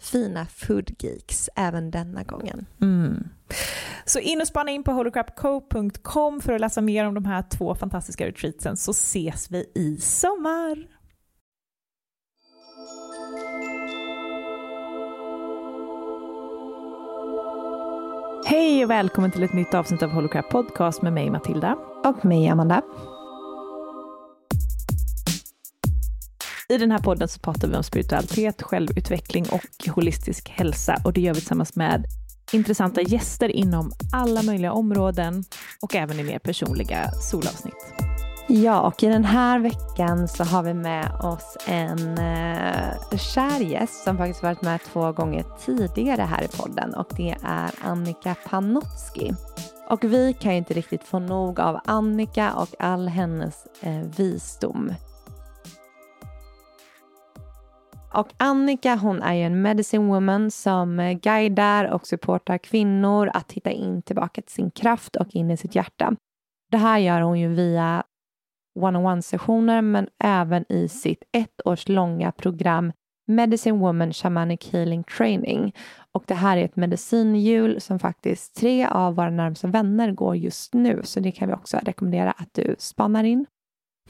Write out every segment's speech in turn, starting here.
fina foodgeeks även denna gången. Mm. Så in och spana in på holocrapco.com för att läsa mer om de här två fantastiska retreatsen så ses vi i sommar. Hej och välkommen till ett nytt avsnitt av Holocrap Podcast med mig Matilda. Och mig Amanda. I den här podden så pratar vi om spiritualitet, självutveckling och holistisk hälsa och det gör vi tillsammans med intressanta gäster inom alla möjliga områden och även i mer personliga solavsnitt. Ja, och i den här veckan så har vi med oss en eh, kär gäst som faktiskt varit med två gånger tidigare här i podden och det är Annika Panotski. Och vi kan ju inte riktigt få nog av Annika och all hennes eh, visdom. Och Annika hon är ju en medicine woman som guidar och supportar kvinnor att hitta in tillbaka till sin kraft och in i sitt hjärta. Det här gör hon ju via one-on-one sessioner men även i sitt ett års långa program Medicine Woman Shamanic Healing Training. Och det här är ett medicinhjul som faktiskt tre av våra närmsta vänner går just nu så det kan vi också rekommendera att du spannar in.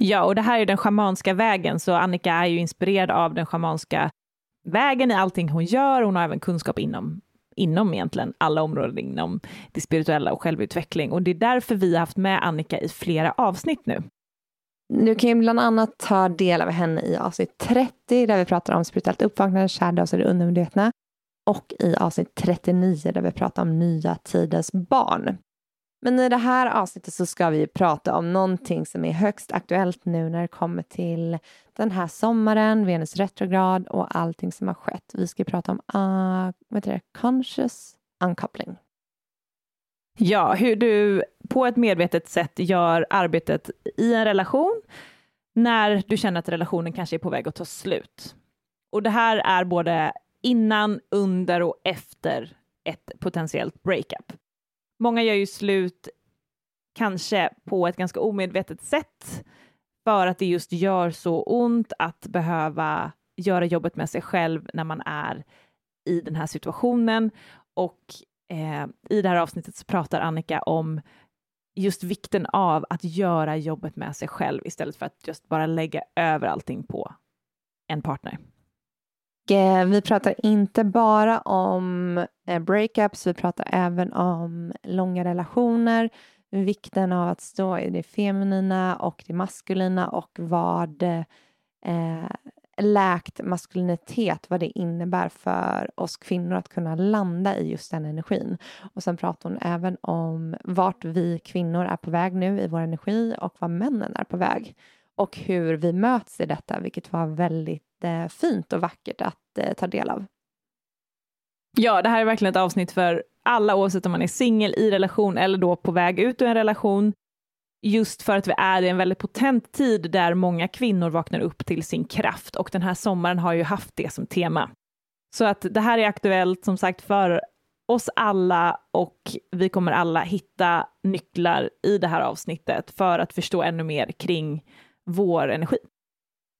Ja, och det här är den schamanska vägen, så Annika är ju inspirerad av den schamanska vägen i allting hon gör. Hon har även kunskap inom, inom egentligen alla områden inom det spirituella och självutveckling. Och det är därför vi har haft med Annika i flera avsnitt nu. Du kan ju bland annat ta del av henne i avsnitt 30 där vi pratar om spirituellt uppvaknande, shadows och det undermedvetna. Och i avsnitt 39 där vi pratar om nya tidens barn. Men i det här avsnittet så ska vi prata om någonting som är högst aktuellt nu när det kommer till den här sommaren, Venus retrograd och allting som har skett. Vi ska prata om uh, vad heter det? conscious uncoupling. Ja, hur du på ett medvetet sätt gör arbetet i en relation när du känner att relationen kanske är på väg att ta slut. Och det här är både innan, under och efter ett potentiellt breakup. Många gör ju slut kanske på ett ganska omedvetet sätt för att det just gör så ont att behöva göra jobbet med sig själv när man är i den här situationen. Och eh, i det här avsnittet så pratar Annika om just vikten av att göra jobbet med sig själv istället för att just bara lägga över allting på en partner. Eh, vi pratar inte bara om eh, breakups, vi pratar även om långa relationer, vikten av att stå i det feminina och det maskulina och vad eh, läkt maskulinitet, vad det innebär för oss kvinnor att kunna landa i just den energin. Och sen pratar hon även om vart vi kvinnor är på väg nu i vår energi och var männen är på väg och hur vi möts i detta, vilket var väldigt eh, fint och vackert att eh, ta del av. Ja, det här är verkligen ett avsnitt för alla oavsett om man är singel, i relation eller då på väg ut ur en relation. Just för att vi är i en väldigt potent tid där många kvinnor vaknar upp till sin kraft och den här sommaren har ju haft det som tema. Så att det här är aktuellt som sagt för oss alla och vi kommer alla hitta nycklar i det här avsnittet för att förstå ännu mer kring vår energi.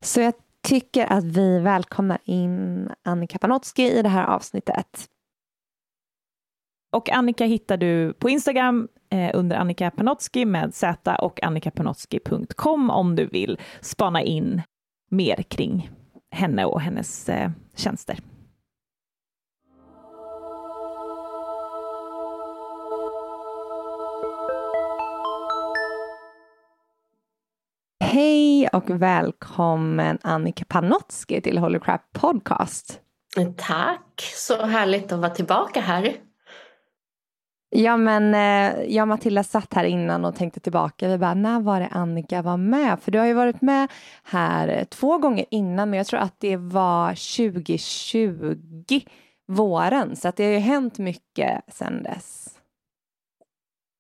Så jag tycker att vi välkomnar in Annika Panotski i det här avsnittet. Och Annika hittar du på Instagram eh, under Annika Panotski med Z och annikapanotski.com om du vill spana in mer kring henne och hennes eh, tjänster. Hej och välkommen Annika Panotski till Holy Crap Podcast. Tack, så härligt att vara tillbaka här. Ja men eh, jag och Matilda satt här innan och tänkte tillbaka. Vi bara, när var det Annika var med? För du har ju varit med här två gånger innan men jag tror att det var 2020, våren. Så att det har ju hänt mycket sedan dess.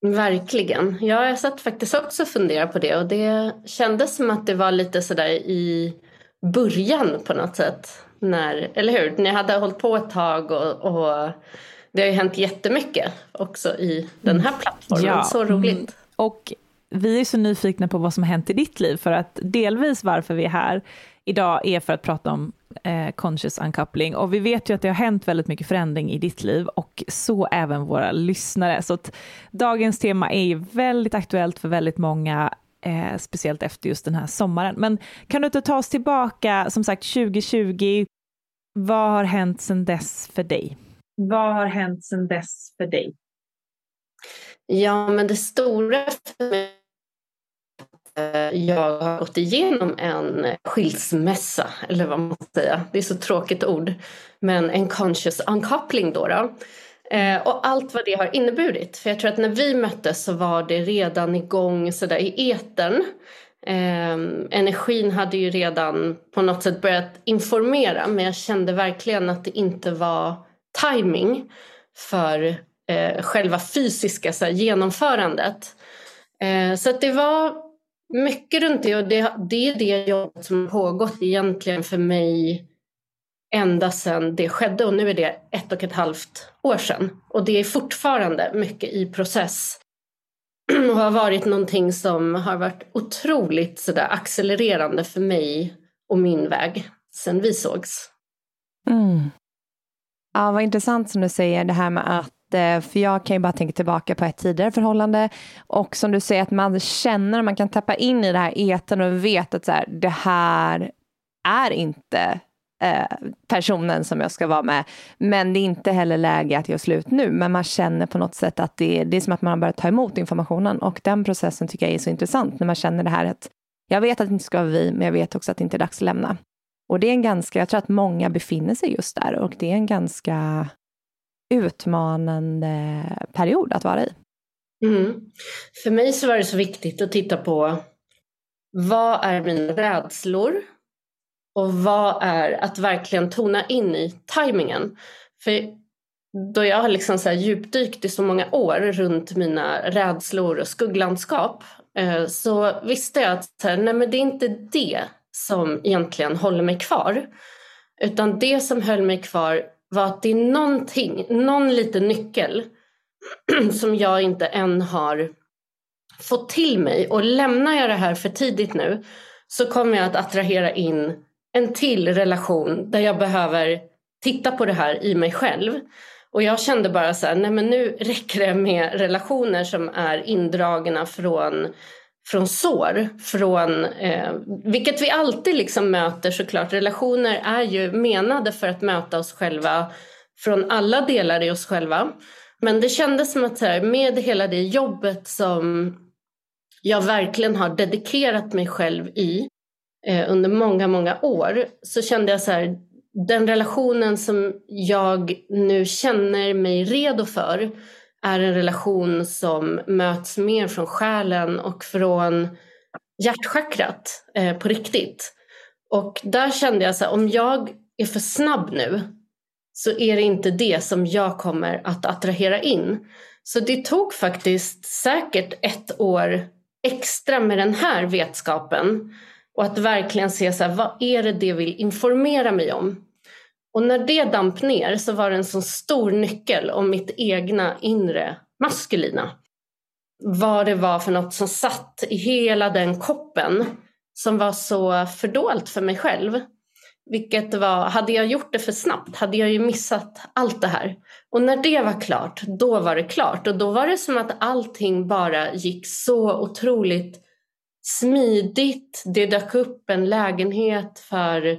Verkligen. Ja, jag satt faktiskt också och funderade på det och det kändes som att det var lite sådär i början på något sätt. När, eller hur? Ni hade hållit på ett tag och, och det har ju hänt jättemycket också i den här plattformen. Ja. Så roligt. Mm. Och vi är så nyfikna på vad som har hänt i ditt liv, för att delvis varför vi är här idag är för att prata om eh, conscious uncoupling. Och vi vet ju att det har hänt väldigt mycket förändring i ditt liv och så även våra lyssnare. Så att dagens tema är ju väldigt aktuellt för väldigt många, eh, speciellt efter just den här sommaren. Men kan du inte ta oss tillbaka, som sagt 2020, vad har hänt sedan dess för dig? Vad har hänt sedan dess för dig? Ja, men det stora för mig Eh, jag har gått igenom en skilsmässa, eller vad man ska säga. Det är så tråkigt ord. Men en conscious uncoupling då. då. Eh, och allt vad det har inneburit. För jag tror att när vi möttes så var det redan igång sådär i etern. Eh, energin hade ju redan på något sätt börjat informera men jag kände verkligen att det inte var timing för eh, själva fysiska så här, genomförandet. Eh, så att det var mycket runt det och det, det är det jobbet som pågått egentligen för mig ända sedan det skedde och nu är det ett och ett halvt år sedan. Och det är fortfarande mycket i process och har varit någonting som har varit otroligt sådär accelererande för mig och min väg sedan vi sågs. Mm. Ja, vad intressant som du säger det här med att Eh, för jag kan ju bara tänka tillbaka på ett tidigare förhållande och som du säger att man känner, man kan tappa in i det här eten och vet att så här, det här är inte eh, personen som jag ska vara med. Men det är inte heller läge att göra slut nu. Men man känner på något sätt att det, det är som att man har börjat ta emot informationen. Och den processen tycker jag är så intressant när man känner det här att jag vet att det inte ska vara vi, men jag vet också att det inte är dags att lämna. Och det är en ganska, jag tror att många befinner sig just där och det är en ganska utmanande period att vara i. Mm. För mig så var det så viktigt att titta på vad är mina rädslor och vad är att verkligen tona in i tajmingen. För då jag har liksom så här djupdykt i så många år runt mina rädslor och skugglandskap eh, så visste jag att nej men det är inte det som egentligen håller mig kvar. Utan det som höll mig kvar var att det är någonting, någon liten nyckel som jag inte än har fått till mig. Och lämnar jag det här för tidigt nu så kommer jag att attrahera in en till relation där jag behöver titta på det här i mig själv. Och jag kände bara så här, nej men nu räcker det med relationer som är indragna från, från sår. Från, eh, vilket vi alltid liksom möter såklart. Relationer är ju menade för att möta oss själva från alla delar i oss själva. Men det kändes som att här, med hela det jobbet som jag verkligen har dedikerat mig själv i eh, under många, många år så kände jag så här, den relationen som jag nu känner mig redo för är en relation som möts mer från själen och från hjärtchakrat eh, på riktigt. Och där kände jag så här, om jag är för snabb nu så är det inte det som jag kommer att attrahera in. Så det tog faktiskt säkert ett år extra med den här vetskapen och att verkligen se så här, vad är det det vill informera mig om. Och när det damp ner så var det en så stor nyckel om mitt egna inre maskulina. Vad det var för något som satt i hela den koppen som var så fördolt för mig själv. Vilket var, hade jag gjort det för snabbt hade jag ju missat allt det här. Och när det var klart, då var det klart. Och då var det som att allting bara gick så otroligt smidigt. Det dök upp en lägenhet för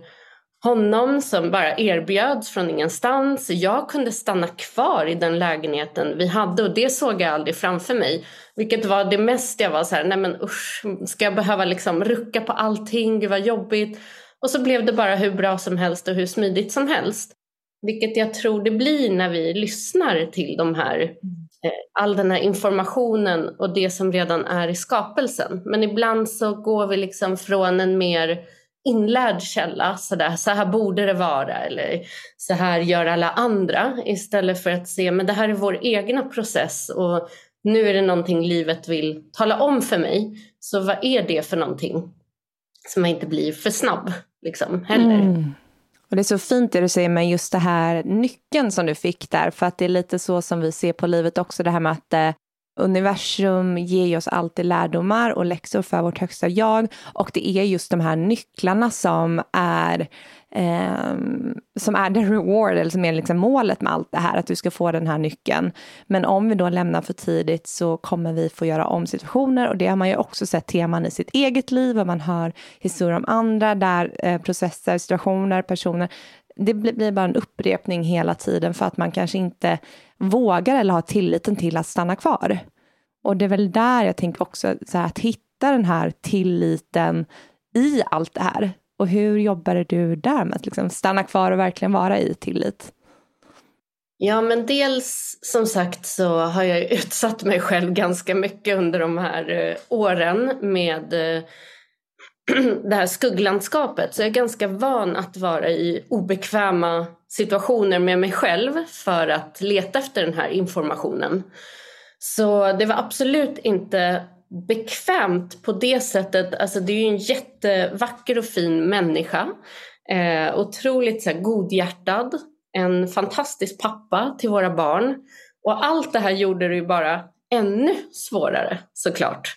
honom som bara erbjöds från ingenstans. Jag kunde stanna kvar i den lägenheten vi hade och det såg jag aldrig framför mig. Vilket var det mest jag var så här, nej men usch, ska jag behöva liksom rucka på allting, gud vad jobbigt. Och så blev det bara hur bra som helst och hur smidigt som helst. Vilket jag tror det blir när vi lyssnar till de här, eh, all den här informationen och det som redan är i skapelsen. Men ibland så går vi liksom från en mer inlärd källa, så, där, så här borde det vara eller så här gör alla andra istället för att se men det här är vår egna process och nu är det någonting livet vill tala om för mig. Så vad är det för någonting? Så man inte blir för snabb liksom, heller. Mm. Och det är så fint det du säger med just det här nyckeln som du fick där, för att det är lite så som vi ser på livet också, det här med att eh, universum ger oss alltid lärdomar och läxor för vårt högsta jag. Och det är just de här nycklarna som är, eh, som är the reward, eller som är liksom målet med allt det här, att du ska få den här nyckeln. Men om vi då lämnar för tidigt så kommer vi få göra om situationer och det har man ju också sett teman i sitt eget liv och man hör historier om andra där eh, processer, situationer, personer det blir bara en upprepning hela tiden för att man kanske inte vågar eller har tilliten till att stanna kvar. Och det är väl där jag tänker också, så här, att hitta den här tilliten i allt det här. Och hur jobbade du där med att liksom stanna kvar och verkligen vara i tillit? Ja, men dels som sagt så har jag utsatt mig själv ganska mycket under de här eh, åren med eh, det här skugglandskapet. Så jag är ganska van att vara i obekväma situationer med mig själv för att leta efter den här informationen. Så det var absolut inte bekvämt på det sättet. Alltså det är ju en jättevacker och fin människa. Eh, otroligt så här, godhjärtad. En fantastisk pappa till våra barn. Och allt det här gjorde det ju bara ännu svårare såklart.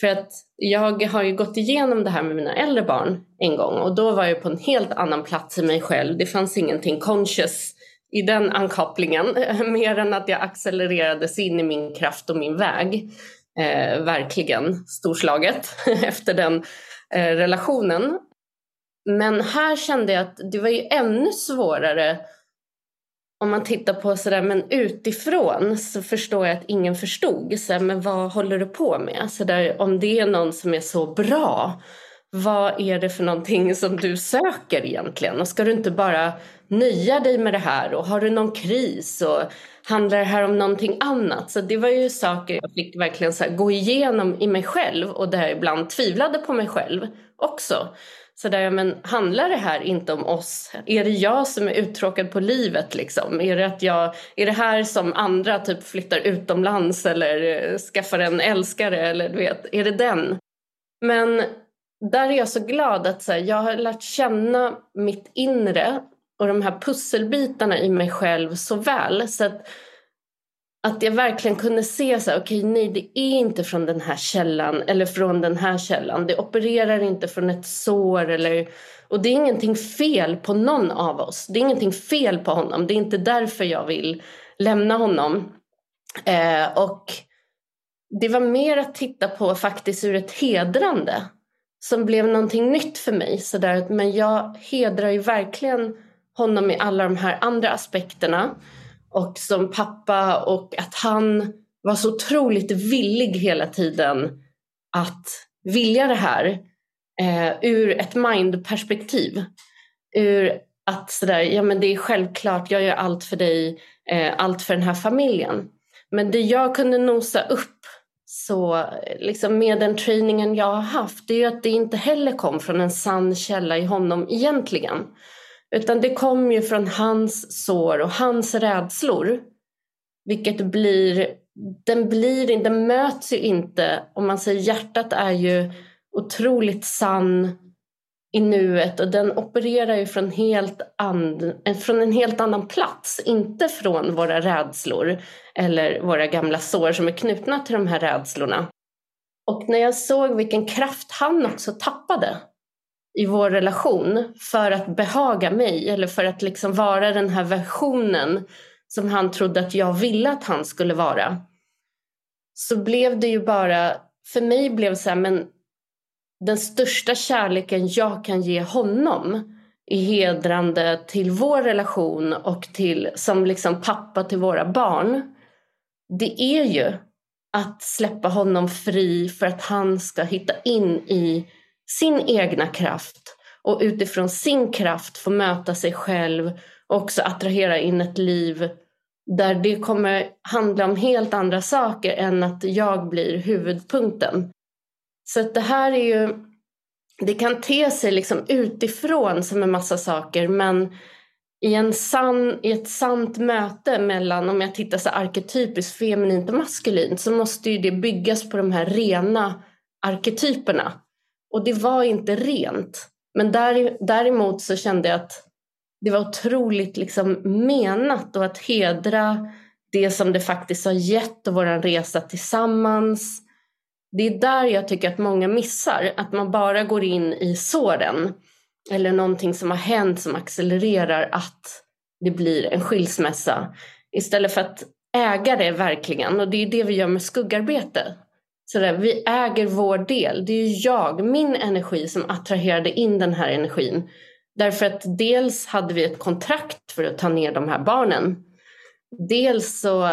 För att jag har ju gått igenom det här med mina äldre barn en gång och då var jag på en helt annan plats i mig själv. Det fanns ingenting conscious i den ankopplingen mer än att jag accelererades in i min kraft och min väg. Eh, verkligen storslaget efter den eh, relationen. Men här kände jag att det var ju ännu svårare om man tittar på sådär, men utifrån så förstår jag att ingen förstod. Så men vad håller du på med? Så där, om det är någon som är så bra, vad är det för någonting som du söker egentligen? Och ska du inte bara nöja dig med det här? Och har du någon kris? Och handlar det här om någonting annat? Så det var ju saker jag fick verkligen så gå igenom i mig själv och där jag ibland tvivlade på mig själv också. Så där, men handlar det här inte om oss? Är det jag som är uttråkad på livet liksom? Är det, att jag, är det här som andra typ flyttar utomlands eller eh, skaffar en älskare eller du vet, är det den? Men där är jag så glad att så här, jag har lärt känna mitt inre och de här pusselbitarna i mig själv så väl så att att jag verkligen kunde se så här, okej okay, nej det är inte från den här källan eller från den här källan. Det opererar inte från ett sår eller och det är ingenting fel på någon av oss. Det är ingenting fel på honom. Det är inte därför jag vill lämna honom. Eh, och det var mer att titta på faktiskt ur ett hedrande som blev någonting nytt för mig. Så där, men jag hedrar ju verkligen honom i alla de här andra aspekterna och som pappa och att han var så otroligt villig hela tiden att vilja det här eh, ur ett mindperspektiv. Ur att sådär, ja men det är självklart, jag gör allt för dig, eh, allt för den här familjen. Men det jag kunde nosa upp så liksom med den träningen jag har haft, det är att det inte heller kom från en sann källa i honom egentligen. Utan det kom ju från hans sår och hans rädslor. Vilket blir, den blir den möts ju inte, om man säger hjärtat är ju otroligt sann i nuet och den opererar ju från, helt and, eh, från en helt annan plats. Inte från våra rädslor eller våra gamla sår som är knutna till de här rädslorna. Och när jag såg vilken kraft han också tappade i vår relation för att behaga mig eller för att liksom vara den här versionen som han trodde att jag ville att han skulle vara. Så blev det ju bara, för mig blev det så här, men den största kärleken jag kan ge honom är hedrande till vår relation och till, som liksom pappa till våra barn. Det är ju att släppa honom fri för att han ska hitta in i sin egna kraft och utifrån sin kraft få möta sig själv och också attrahera in ett liv där det kommer handla om helt andra saker än att jag blir huvudpunkten. Så att det här är ju, det kan te sig liksom utifrån som en massa saker men i, en sann, i ett sant möte mellan, om jag tittar så arketypiskt feminint och maskulint så måste ju det byggas på de här rena arketyperna. Och det var inte rent. Men däremot så kände jag att det var otroligt liksom menat och att hedra det som det faktiskt har gett och vår resa tillsammans. Det är där jag tycker att många missar, att man bara går in i såren eller någonting som har hänt som accelererar att det blir en skilsmässa istället för att äga det verkligen och det är det vi gör med skuggarbete. Sådär, vi äger vår del. Det är ju jag, min energi som attraherade in den här energin. Därför att dels hade vi ett kontrakt för att ta ner de här barnen. Dels så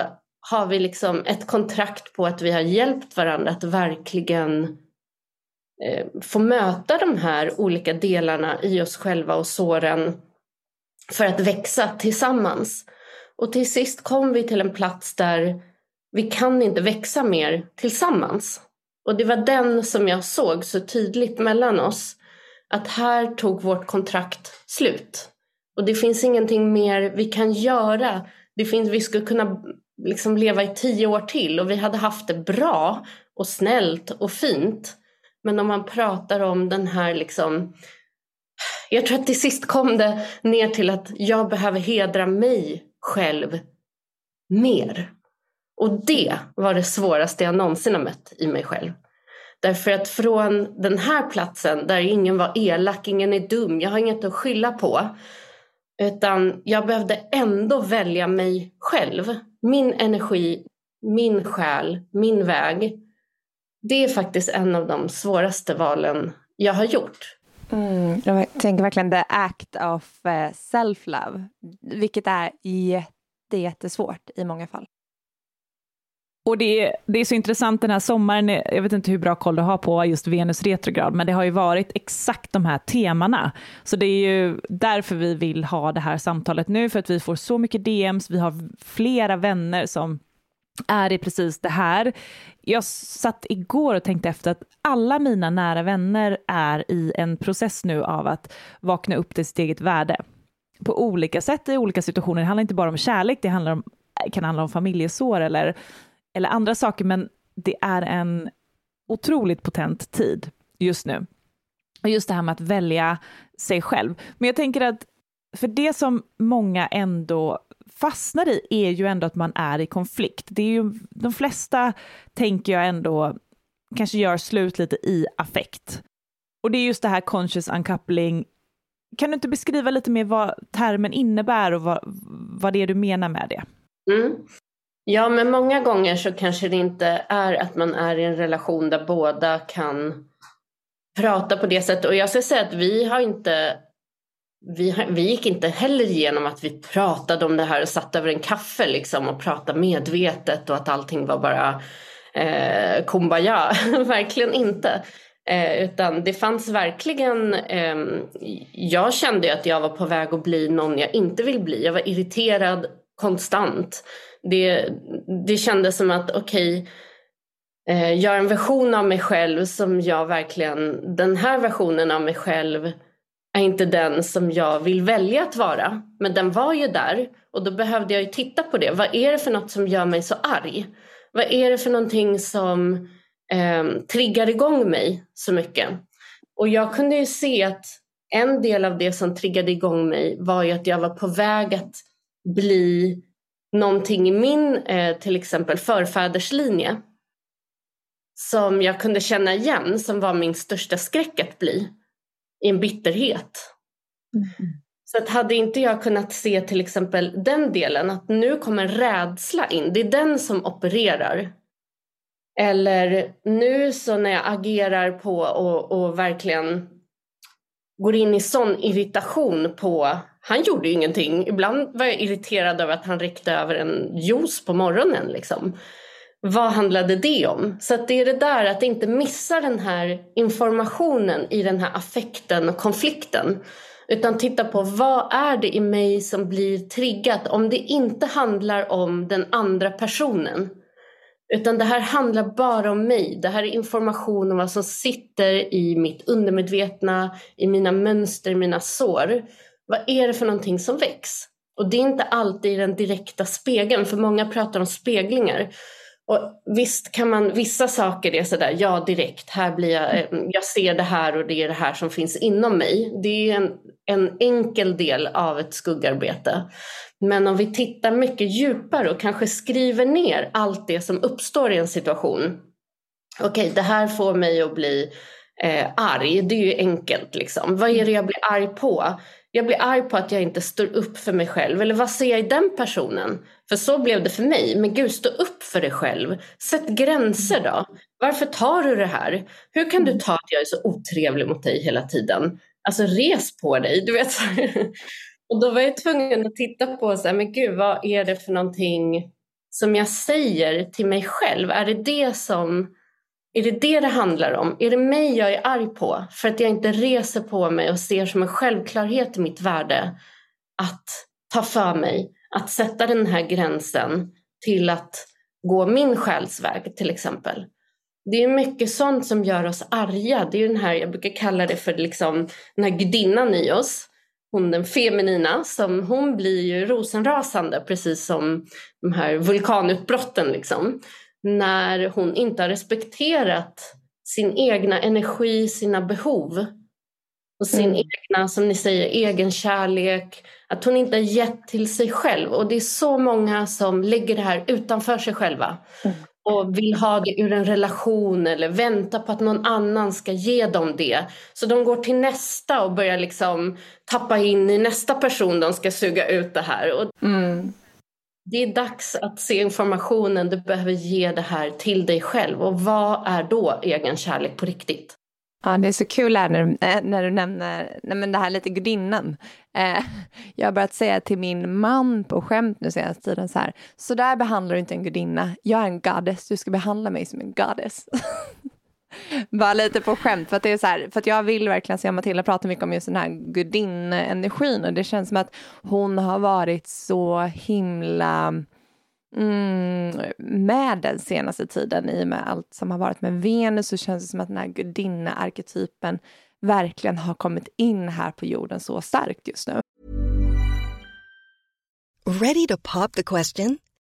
har vi liksom ett kontrakt på att vi har hjälpt varandra att verkligen eh, få möta de här olika delarna i oss själva och såren för att växa tillsammans. Och till sist kom vi till en plats där vi kan inte växa mer tillsammans. Och det var den som jag såg så tydligt mellan oss. Att här tog vårt kontrakt slut. Och det finns ingenting mer vi kan göra. Det finns, vi skulle kunna liksom leva i tio år till och vi hade haft det bra och snällt och fint. Men om man pratar om den här liksom jag tror att till sist kom det ner till att jag behöver hedra mig själv mer. Och det var det svåraste jag någonsin har mött i mig själv. Därför att från den här platsen där ingen var elak, ingen är dum, jag har inget att skylla på. Utan jag behövde ändå välja mig själv. Min energi, min själ, min väg. Det är faktiskt en av de svåraste valen jag har gjort. Mm, jag tänker verkligen the act of eh, self-love, vilket är jätte, jättesvårt i många fall. Och det är, det är så intressant den här sommaren, jag vet inte hur bra koll du har på just Venus retrograd, men det har ju varit exakt de här temana. Så det är ju därför vi vill ha det här samtalet nu, för att vi får så mycket DMs, vi har flera vänner som är i precis det här. Jag satt igår och tänkte efter att alla mina nära vänner är i en process nu av att vakna upp till sitt eget värde. På olika sätt i olika situationer. Det handlar inte bara om kärlek, det handlar om, kan handla om familjesår eller eller andra saker, men det är en otroligt potent tid just nu. Och just det här med att välja sig själv. Men jag tänker att för det som många ändå fastnar i är ju ändå att man är i konflikt. Det är ju, de flesta tänker jag ändå kanske gör slut lite i affekt. Och det är just det här conscious uncoupling. Kan du inte beskriva lite mer vad termen innebär och vad, vad det är du menar med det? Mm. Ja, men många gånger så kanske det inte är att man är i en relation där båda kan prata på det sättet. Och jag ska säga att vi har inte vi, vi gick inte heller igenom att vi pratade om det här och satt över en kaffe liksom och pratade medvetet och att allting var bara eh, kumbaya. verkligen inte. Eh, utan det fanns verkligen, eh, jag kände att jag var på väg att bli någon jag inte vill bli. Jag var irriterad konstant. Det, det kändes som att okej, okay, eh, jag är en version av mig själv som jag verkligen, den här versionen av mig själv är inte den som jag vill välja att vara. Men den var ju där och då behövde jag ju titta på det. Vad är det för något som gör mig så arg? Vad är det för någonting som eh, triggar igång mig så mycket? Och jag kunde ju se att en del av det som triggade igång mig var ju att jag var på väg att bli någonting i min eh, till exempel förfäderslinje som jag kunde känna igen som var min största skräck att bli i en bitterhet. Mm. Så att hade inte jag kunnat se till exempel den delen att nu kommer rädsla in, det är den som opererar. Eller nu så när jag agerar på och, och verkligen går in i sån irritation på, han gjorde ju ingenting. Ibland var jag irriterad över att han räckte över en juice på morgonen liksom vad handlade det om? Så att det är det där att inte missa den här informationen i den här affekten och konflikten. Utan titta på vad är det i mig som blir triggat om det inte handlar om den andra personen. Utan det här handlar bara om mig. Det här är information om vad som sitter i mitt undermedvetna, i mina mönster, mina sår. Vad är det för någonting som väcks? Och det är inte alltid den direkta spegeln, för många pratar om speglingar. Och visst kan man, vissa saker är sådär, ja direkt, här blir jag, eh, jag ser det här och det är det här som finns inom mig. Det är en, en enkel del av ett skuggarbete. Men om vi tittar mycket djupare och kanske skriver ner allt det som uppstår i en situation. Okej, okay, det här får mig att bli eh, arg, det är ju enkelt liksom. Vad är det jag blir arg på? Jag blir arg på att jag inte står upp för mig själv. Eller vad ser jag i den personen? För så blev det för mig. Men gud, stå upp för dig själv. Sätt gränser då. Varför tar du det här? Hur kan du ta att jag är så otrevlig mot dig hela tiden? Alltså res på dig. Du vet. Och då var jag tvungen att titta på så här, men gud, vad är det för någonting som jag säger till mig själv? Är det det som är det det det handlar om? Är det mig jag är arg på för att jag inte reser på mig och ser som en självklarhet i mitt värde att ta för mig, att sätta den här gränsen till att gå min själsväg till exempel. Det är mycket sånt som gör oss arga. Det är den här, jag brukar kalla det för liksom, den här gudinnan i oss. Hon den feminina, som, hon blir ju rosenrasande precis som de här vulkanutbrotten. Liksom när hon inte har respekterat sin egna energi, sina behov och sin mm. egna, som ni säger, egen kärlek. Att hon inte har gett till sig själv. Och det är så många som lägger det här utanför sig själva. Mm. Och vill ha det ur en relation eller vänta på att någon annan ska ge dem det. Så de går till nästa och börjar liksom tappa in i nästa person de ska suga ut det här. Och mm det är dags att se informationen du behöver ge det här till dig själv. Och vad är då egen kärlek på riktigt? Ja, det är så kul här när, eh, när du nämner nej men det här lite gudinnan. Eh, jag har börjat säga till min man på skämt nu senaste tiden så här, så där behandlar du inte en gudinna, jag är en goddess, du ska behandla mig som en goddess. Bara lite på skämt, för att, det är så här, för att jag vill verkligen se Matilda prata mycket om just den här gudinnenergin och det känns som att hon har varit så himla mm, med den senaste tiden i och med allt som har varit med Venus så känns det som att den här gudinnearketypen verkligen har kommit in här på jorden så starkt just nu. Ready to pop the question?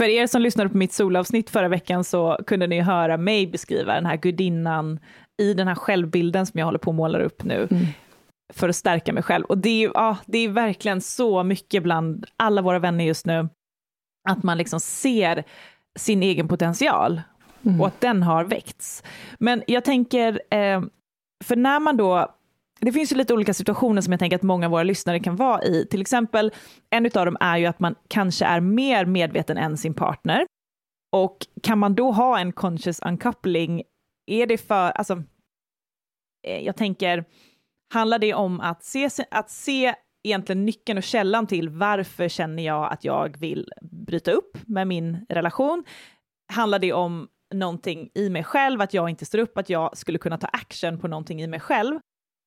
För er som lyssnade på mitt solavsnitt förra veckan så kunde ni höra mig beskriva den här gudinnan i den här självbilden som jag håller på att måla upp nu. För att stärka mig själv. Och det är, ja, det är verkligen så mycket bland alla våra vänner just nu. Att man liksom ser sin egen potential. Och att den har väckts. Men jag tänker, eh, för när man då det finns ju lite olika situationer som jag tänker att många av våra lyssnare kan vara i. Till exempel, en av dem är ju att man kanske är mer medveten än sin partner. Och kan man då ha en conscious uncoupling, är det för, alltså, eh, jag tänker, handlar det om att se, att se egentligen nyckeln och källan till varför känner jag att jag vill bryta upp med min relation? Handlar det om någonting i mig själv, att jag inte står upp, att jag skulle kunna ta action på någonting i mig själv?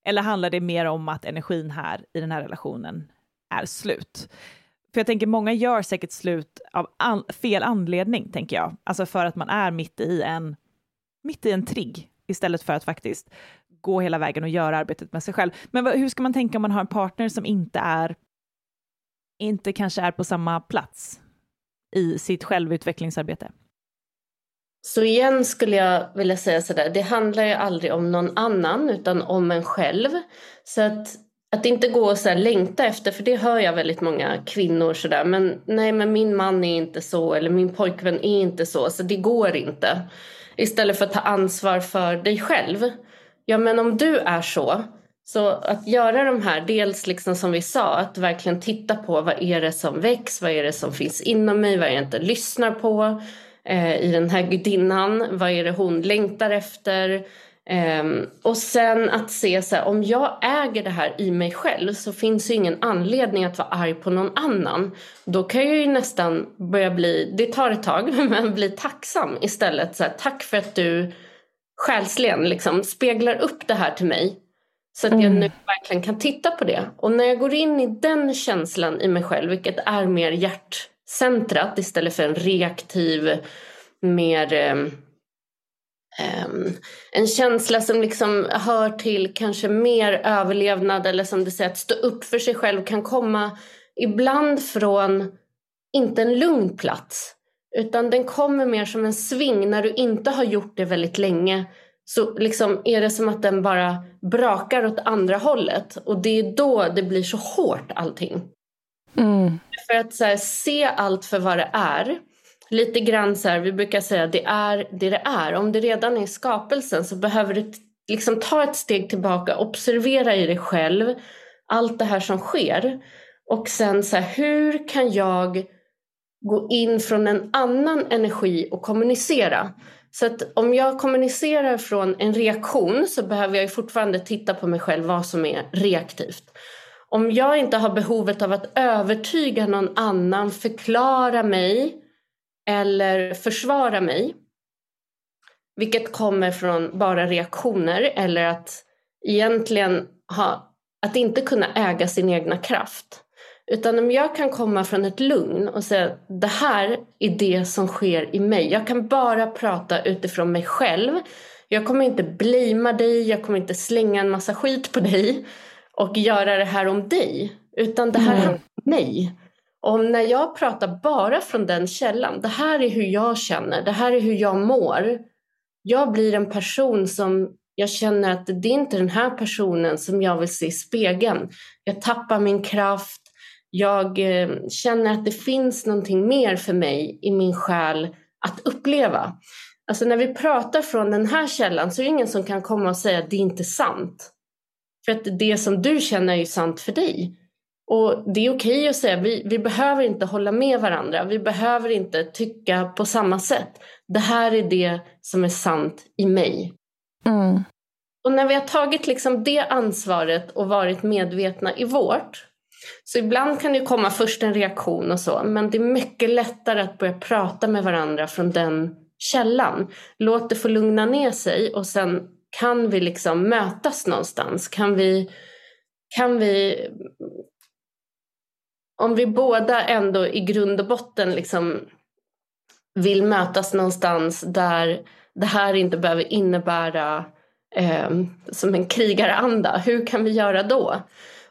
Eller handlar det mer om att energin här i den här relationen är slut? För jag tänker många gör säkert slut av an fel anledning, tänker jag. Alltså för att man är mitt i en, mitt i en trigg, istället för att faktiskt gå hela vägen och göra arbetet med sig själv. Men hur ska man tänka om man har en partner som inte är, inte kanske är på samma plats i sitt självutvecklingsarbete? Så igen skulle jag vilja säga sådär, det handlar ju aldrig om någon annan utan om en själv. Så att, att inte gå och så här längta efter, för det hör jag väldigt många kvinnor sådär, men nej men min man är inte så eller min pojkvän är inte så, så det går inte. Istället för att ta ansvar för dig själv. Ja men om du är så, så att göra de här, dels liksom som vi sa, att verkligen titta på vad är det som väcks, vad är det som finns inom mig, vad är det jag inte lyssnar på eh, i den här gudinnan, vad är det hon längtar efter. Eh, och sen att se så här, om jag äger det här i mig själv så finns det ingen anledning att vara arg på någon annan. Då kan jag ju nästan börja bli, det tar ett tag, men bli tacksam istället. Så här, Tack för att du själsligen liksom speglar upp det här till mig. Så att jag nu verkligen kan titta på det. Och när jag går in i den känslan i mig själv, vilket är mer centrat istället för en reaktiv, mer um, en känsla som liksom hör till kanske mer överlevnad eller som du säger att stå upp för sig själv kan komma ibland från inte en lugn plats utan den kommer mer som en sving när du inte har gjort det väldigt länge så liksom är det som att den bara brakar åt andra hållet. Och det är då det blir så hårt allting. Mm. För att så här, se allt för vad det är. Lite grann så här, vi brukar säga det är det det är. Om det redan är skapelsen så behöver du liksom ta ett steg tillbaka, observera i dig själv allt det här som sker. Och sen så här, hur kan jag gå in från en annan energi och kommunicera? Så att om jag kommunicerar från en reaktion så behöver jag fortfarande titta på mig själv vad som är reaktivt. Om jag inte har behovet av att övertyga någon annan, förklara mig eller försvara mig, vilket kommer från bara reaktioner eller att egentligen ha, att inte kunna äga sin egna kraft. Utan om jag kan komma från ett lugn och säga det här är det som sker i mig. Jag kan bara prata utifrån mig själv. Jag kommer inte blima dig, jag kommer inte slänga en massa skit på dig och göra det här om dig. Utan det här Mm. handlar om mig. Och när jag pratar bara från den källan, det här är hur jag känner, det här är hur jag mår. Jag blir en person som jag känner att det är inte den här personen som jag vill se i spegeln. Jag tappar min kraft, jag eh, känner att det finns någonting mer för mig i min själ att uppleva. Alltså när vi pratar från den här källan så är det ingen som kan komma och säga att det är inte sant. För att det som du känner är ju sant för dig. Och det är okej att säga, vi, vi behöver inte hålla med varandra, vi behöver inte tycka på samma sätt. Det här är det som är sant i mig. Mm. Och när vi har tagit liksom det ansvaret och varit medvetna i vårt, så ibland kan det komma först en reaktion och så, men det är mycket lättare att börja prata med varandra från den källan. Låt det få lugna ner sig och sen kan vi liksom mötas någonstans. Kan vi, kan vi om vi båda ändå i grund och botten liksom vill mötas någonstans där det här inte behöver innebära eh, som en krigaranda, hur kan vi göra då?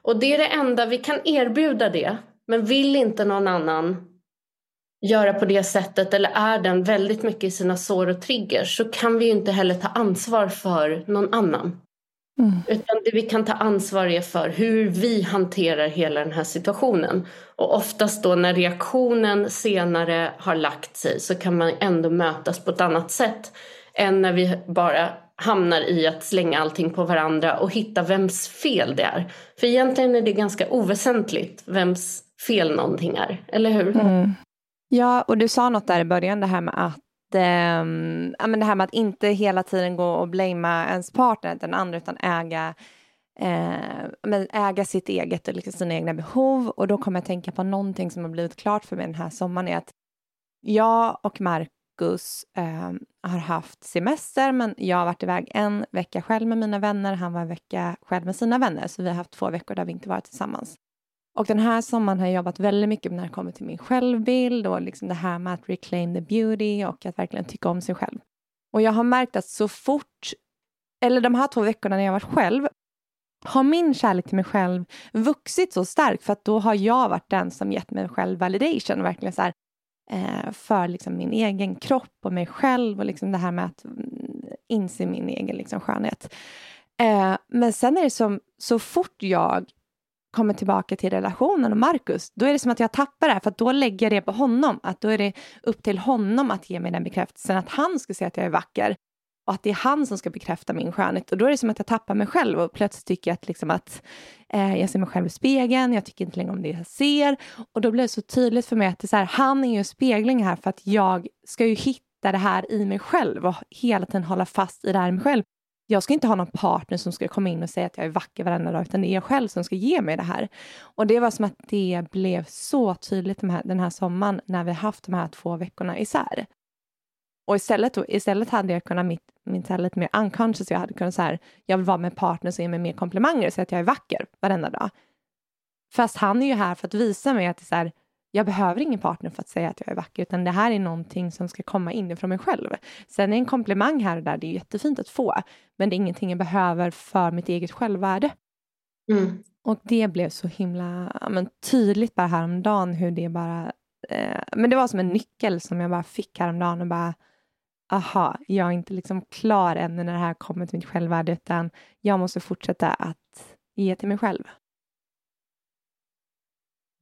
Och det är det enda, vi kan erbjuda det, men vill inte någon annan göra på det sättet eller är den väldigt mycket i sina sår och triggers så kan vi ju inte heller ta ansvar för någon annan. Mm. Utan det vi kan ta ansvar är för hur vi hanterar hela den här situationen. Och oftast då när reaktionen senare har lagt sig så kan man ändå mötas på ett annat sätt än när vi bara hamnar i att slänga allting på varandra och hitta vems fel det är. För egentligen är det ganska oväsentligt vems fel någonting är, eller hur? Mm. Ja, och du sa något där i början, det här med att um, ja, men det här med att inte hela tiden gå och blamea ens partner, den andra, utan äga, eh, men äga sitt eget och liksom sina egna behov. Och då kommer jag tänka på någonting som har blivit klart för mig den här sommaren, är att jag och Marcus eh, har haft semester, men jag har varit iväg en vecka själv med mina vänner, han var en vecka själv med sina vänner, så vi har haft två veckor där vi inte varit tillsammans. Och den här sommaren har jag jobbat väldigt mycket när det kommer till min självbild och liksom det här med att reclaim the beauty och att verkligen tycka om sig själv. Och jag har märkt att så fort, eller de här två veckorna när jag varit själv, har min kärlek till mig själv vuxit så starkt för att då har jag varit den som gett mig själv validation, verkligen så här, eh, för liksom min egen kropp och mig själv och liksom det här med att mm, inse min egen liksom skönhet. Eh, men sen är det som, så fort jag kommer tillbaka till relationen och Markus, då är det som att jag tappar det här, för då lägger jag det på honom. Att då är det upp till honom att ge mig den bekräftelsen, att han ska säga att jag är vacker och att det är han som ska bekräfta min skönhet. Och då är det som att jag tappar mig själv och plötsligt tycker jag att, liksom att eh, jag ser mig själv i spegeln, jag tycker inte längre om det jag ser. Och då blir det så tydligt för mig att det är så här, han är ju en spegling här för att jag ska ju hitta det här i mig själv och hela tiden hålla fast i det här i mig själv jag ska inte ha någon partner som ska komma in och säga att jag är vacker varenda dag, utan det är jag själv som ska ge mig det här. Och det var som att det blev så tydligt den här, den här sommaren när vi haft de här två veckorna isär. Och istället, istället hade jag kunnat, mitt, mitt lite mer unconscious, jag hade kunnat så här, jag vill vara med en partner som ger mig mer komplimanger och säga att jag är vacker varenda dag. Fast han är ju här för att visa mig att det är så här, jag behöver ingen partner för att säga att jag är vacker, utan det här är någonting som ska komma inifrån mig själv. Sen är en komplimang här och där, det är jättefint att få, men det är ingenting jag behöver för mitt eget självvärde. Mm. Och det blev så himla men, tydligt bara häromdagen hur det bara... Eh, men det var som en nyckel som jag bara fick häromdagen och bara aha, jag är inte liksom klar än när det här kommer till mitt självvärde, utan jag måste fortsätta att ge till mig själv.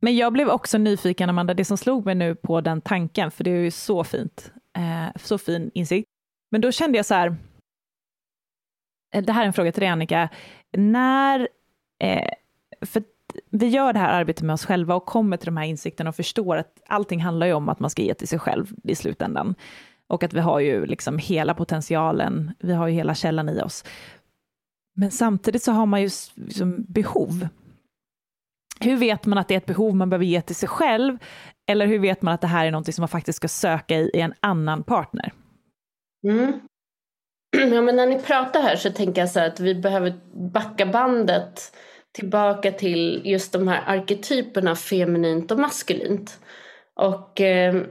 Men jag blev också nyfiken, Amanda, det som slog mig nu på den tanken, för det är ju så fint, eh, så fin insikt. Men då kände jag så här, eh, det här är en fråga till dig Annika, när, eh, för vi gör det här arbetet med oss själva och kommer till de här insikterna och förstår att allting handlar ju om att man ska ge till sig själv i slutändan. Och att vi har ju liksom hela potentialen, vi har ju hela källan i oss. Men samtidigt så har man ju liksom behov hur vet man att det är ett behov man behöver ge till sig själv? Eller hur vet man att det här är något som man faktiskt ska söka i, i en annan partner? Mm. Ja, men när ni pratar här så tänker jag så att vi behöver backa bandet tillbaka till just de här arketyperna feminint och maskulint. Och eh,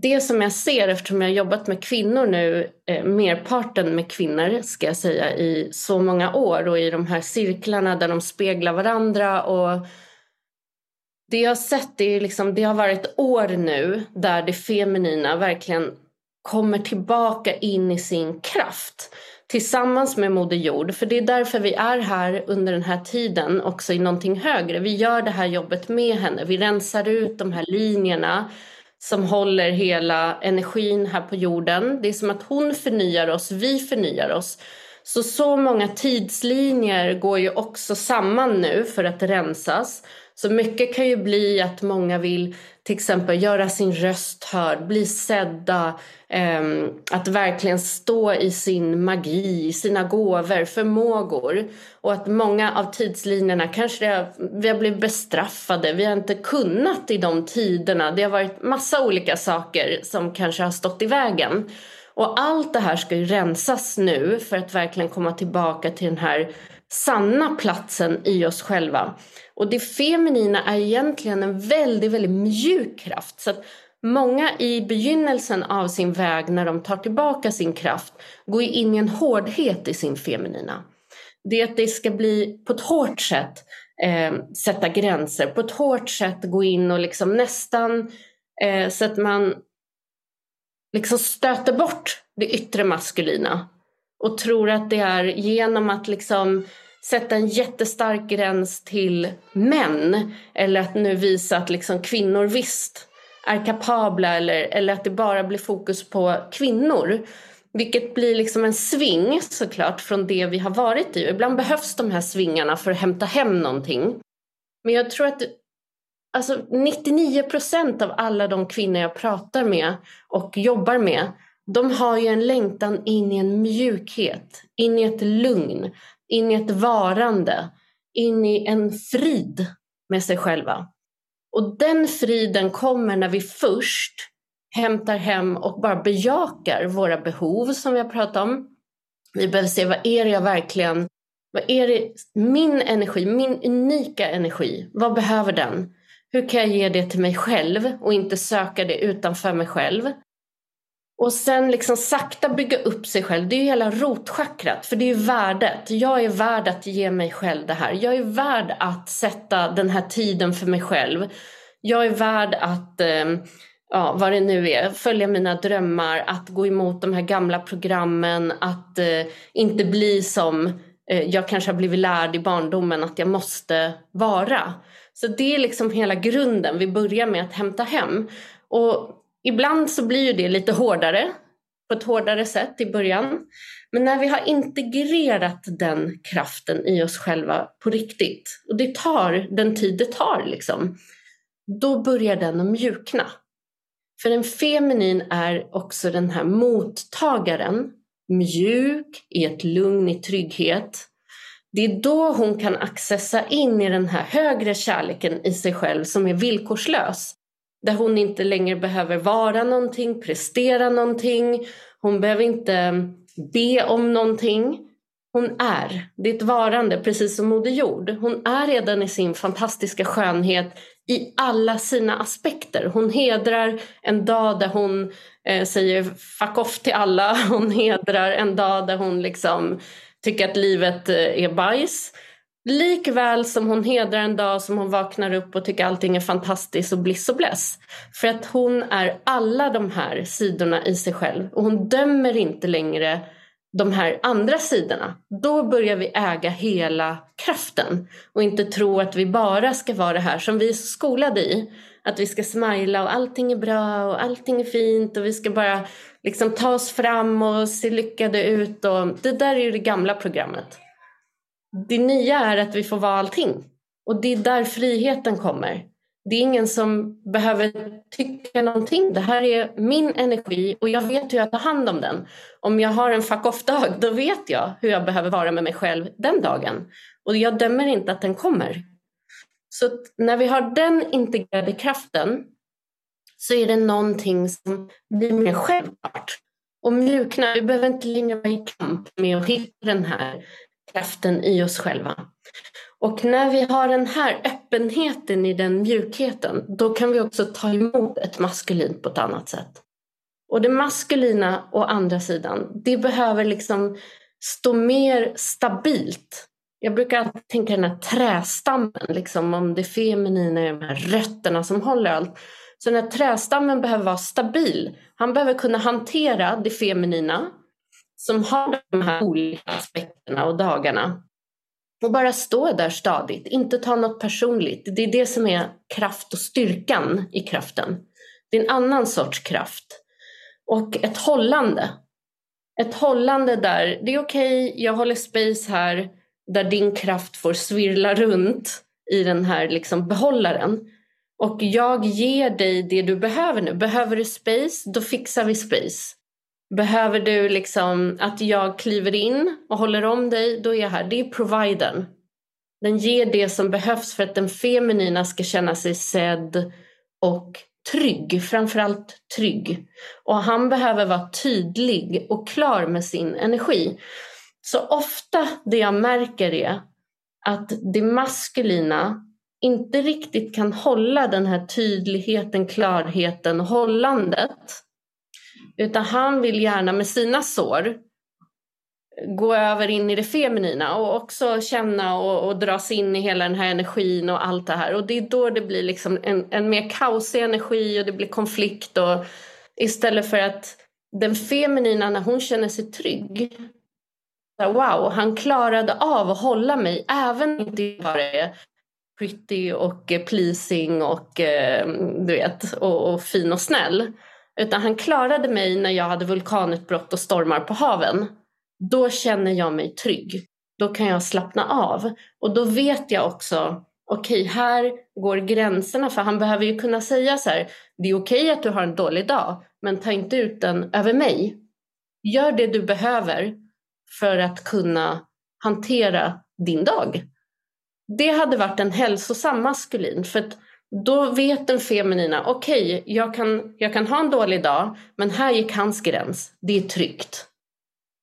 det som jag ser eftersom jag har jobbat med kvinnor nu, eh, merparten med kvinnor ska jag säga, i så många år och i de här cirklarna där de speglar varandra och det jag har sett är liksom, det har varit år nu där det feminina verkligen kommer tillbaka in i sin kraft. tillsammans med Moder Jord. För det är därför vi är här under den här tiden också i någonting högre. Vi gör det här jobbet med henne. Vi rensar ut de här linjerna som håller hela energin här på jorden. Det är som att hon förnyar oss, vi förnyar oss. Så så många tidslinjer går ju också samman nu för att rensas. Så mycket kan ju bli att många vill till exempel göra sin röst hörd, bli sedda, Ehm, att verkligen stå i sin magi, sina gåvor, förmågor. Och att många av tidslinjerna kanske har, vi har blivit bestraffade, vi har inte kunnat i de tiderna. Det har varit massa olika saker som kanske har stått i vägen. Och allt det här ska ju rensas nu för att verkligen komma tillbaka till den här sanna platsen i oss själva. Och det feminina är egentligen en väldigt, väldigt mjuk kraft. Så att många i begynnelsen av sin väg när de tar tillbaka sin kraft går in i en hårdhet i sin feminina. Det är att det ska bli på ett hårt sätt eh, sätta gränser, på ett hårt sätt gå in och liksom nästan eh, så att man liksom stöter bort det yttre maskulina och tror att det är genom att liksom sätta en jättestark gräns till män eller att nu visa att liksom kvinnor visst är kapabla eller, eller att det bara blir fokus på kvinnor. Vilket blir liksom en sving såklart från det vi har varit i. Ibland behövs de här svingarna för att hämta hem någonting. Men jag tror att alltså 99 procent av alla de kvinnor jag pratar med och jobbar med de har ju en längtan in i en mjukhet, in i ett lugn, in i ett varande, in i en frid med sig själva. Och den friden kommer när vi först hämtar hem och bara bejakar våra behov som vi har pratat om. Vi behöver se vad är det jag verkligen, vad är det, min energi, min unika energi, vad behöver den? Hur kan jag ge det till mig själv och inte söka det utanför mig själv? Och sen liksom sakta bygga upp sig själv. Det är ju hela rotchakrat. För det är ju värdet. Jag är värd att ge mig själv det här. Jag är värd att sätta den här tiden för mig själv. Jag är värd att, eh, ja vad det nu är, följa mina drömmar. Att gå emot de här gamla programmen. Att eh, inte bli som eh, jag kanske har blivit lärd i barndomen att jag måste vara. Så det är liksom hela grunden. Vi börjar med att hämta hem. Och Ibland så blir ju det lite hårdare, på ett hårdare sätt i början. Men när vi har integrerat den kraften i oss själva på riktigt, och det tar den tid det tar, liksom, då börjar den att mjukna. För en feminin är också den här mottagaren, mjuk, i ett lugn, i trygghet. Det är då hon kan accessa in i den här högre kärleken i sig själv som är villkorslös. Där hon inte längre behöver vara någonting, prestera någonting. Hon behöver inte be om någonting. Hon är. Det är ett varande, precis som Moder Jord. Hon är redan i sin fantastiska skönhet i alla sina aspekter. Hon hedrar en dag där hon eh, säger fuck off till alla. Hon hedrar en dag där hon liksom tycker att livet eh, är bajs. Likväl som hon hedrar en dag som hon vaknar upp och tycker allting är fantastiskt och bliss och bless. För att hon är alla de här sidorna i sig själv och hon dömer inte längre de här andra sidorna. Då börjar vi äga hela kraften och inte tro att vi bara ska vara det här som vi är så skolade i. Att vi ska smila och allting är bra och allting är fint och vi ska bara liksom ta oss fram och se lyckade ut. Och det där är ju det gamla programmet. Det nya är att vi får vara allting. Och det är där friheten kommer. Det är ingen som behöver tycka någonting. Det här är min energi och jag vet hur jag tar hand om den. Om jag har en fuck off-dag, då vet jag hur jag behöver vara med mig själv den dagen. Och jag dömer inte att den kommer. Så när vi har den integrerade kraften så är det någonting som blir mer självklart. Och mjukna, vi behöver inte längre vara i kamp med att hitta den här kraften i oss själva. Och när vi har den här öppenheten i den mjukheten, då kan vi också ta emot ett maskulint på ett annat sätt. Och det maskulina å andra sidan, det behöver liksom stå mer stabilt. Jag brukar alltid tänka den här trästammen, liksom, om det feminina är de här rötterna som håller allt. Så den här trästammen behöver vara stabil. Han behöver kunna hantera det feminina som har de här olika aspekterna och dagarna. Och bara stå där stadigt, inte ta något personligt. Det är det som är kraft och styrkan i kraften. Det är en annan sorts kraft. Och ett hållande. Ett hållande där, det är okej, okay, jag håller space här, där din kraft får svirla runt i den här liksom behållaren. Och jag ger dig det du behöver nu. Behöver du space, då fixar vi space. Behöver du liksom att jag kliver in och håller om dig, då är jag här. Det är providern. Den ger det som behövs för att den feminina ska känna sig sedd och trygg, framförallt trygg. Och han behöver vara tydlig och klar med sin energi. Så ofta det jag märker är att det maskulina inte riktigt kan hålla den här tydligheten, klarheten, hållandet. Utan han vill gärna med sina sår gå över in i det feminina och också känna och, och dras in i hela den här energin och allt det här. Och det är då det blir liksom en, en mer kaosig energi och det blir konflikt. Och, istället för att den feminina, när hon känner sig trygg, wow, han klarade av att hålla mig även om det bara är pretty och pleasing och eh, du vet, och, och fin och snäll. Utan han klarade mig när jag hade vulkanutbrott och stormar på haven. Då känner jag mig trygg. Då kan jag slappna av. Och då vet jag också, okej okay, här går gränserna. För han behöver ju kunna säga så här, det är okej okay att du har en dålig dag, men ta inte ut den över mig. Gör det du behöver för att kunna hantera din dag. Det hade varit en hälsosam maskulin. För att då vet den feminina, okej, okay, jag, kan, jag kan ha en dålig dag, men här gick hans gräns. Det är tryggt.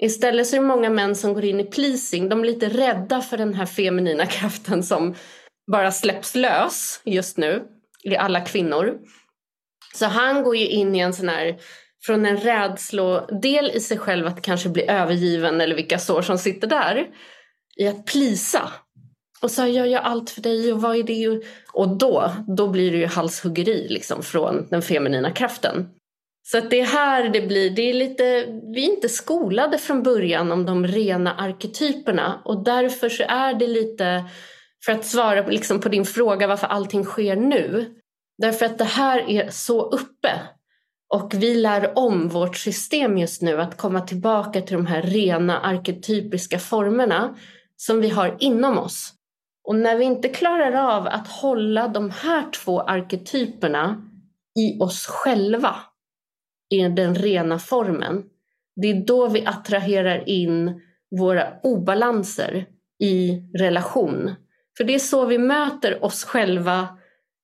Istället så är det många män som går in i pleasing. De är lite rädda för den här feminina kraften som bara släpps lös just nu i alla kvinnor. Så han går ju in i en sån här, från en rädslodel i sig själv att kanske bli övergiven eller vilka sår som sitter där, i att plisa. Och så jag gör allt för dig och vad är det? Och då, då blir det ju halshuggeri liksom från den feminina kraften. Så att det är här det blir, det är lite, vi är inte skolade från början om de rena arketyperna och därför så är det lite, för att svara liksom på din fråga varför allting sker nu, därför att det här är så uppe och vi lär om vårt system just nu att komma tillbaka till de här rena arketypiska formerna som vi har inom oss. Och när vi inte klarar av att hålla de här två arketyperna i oss själva, i den rena formen, det är då vi attraherar in våra obalanser i relation. För det är så vi möter oss själva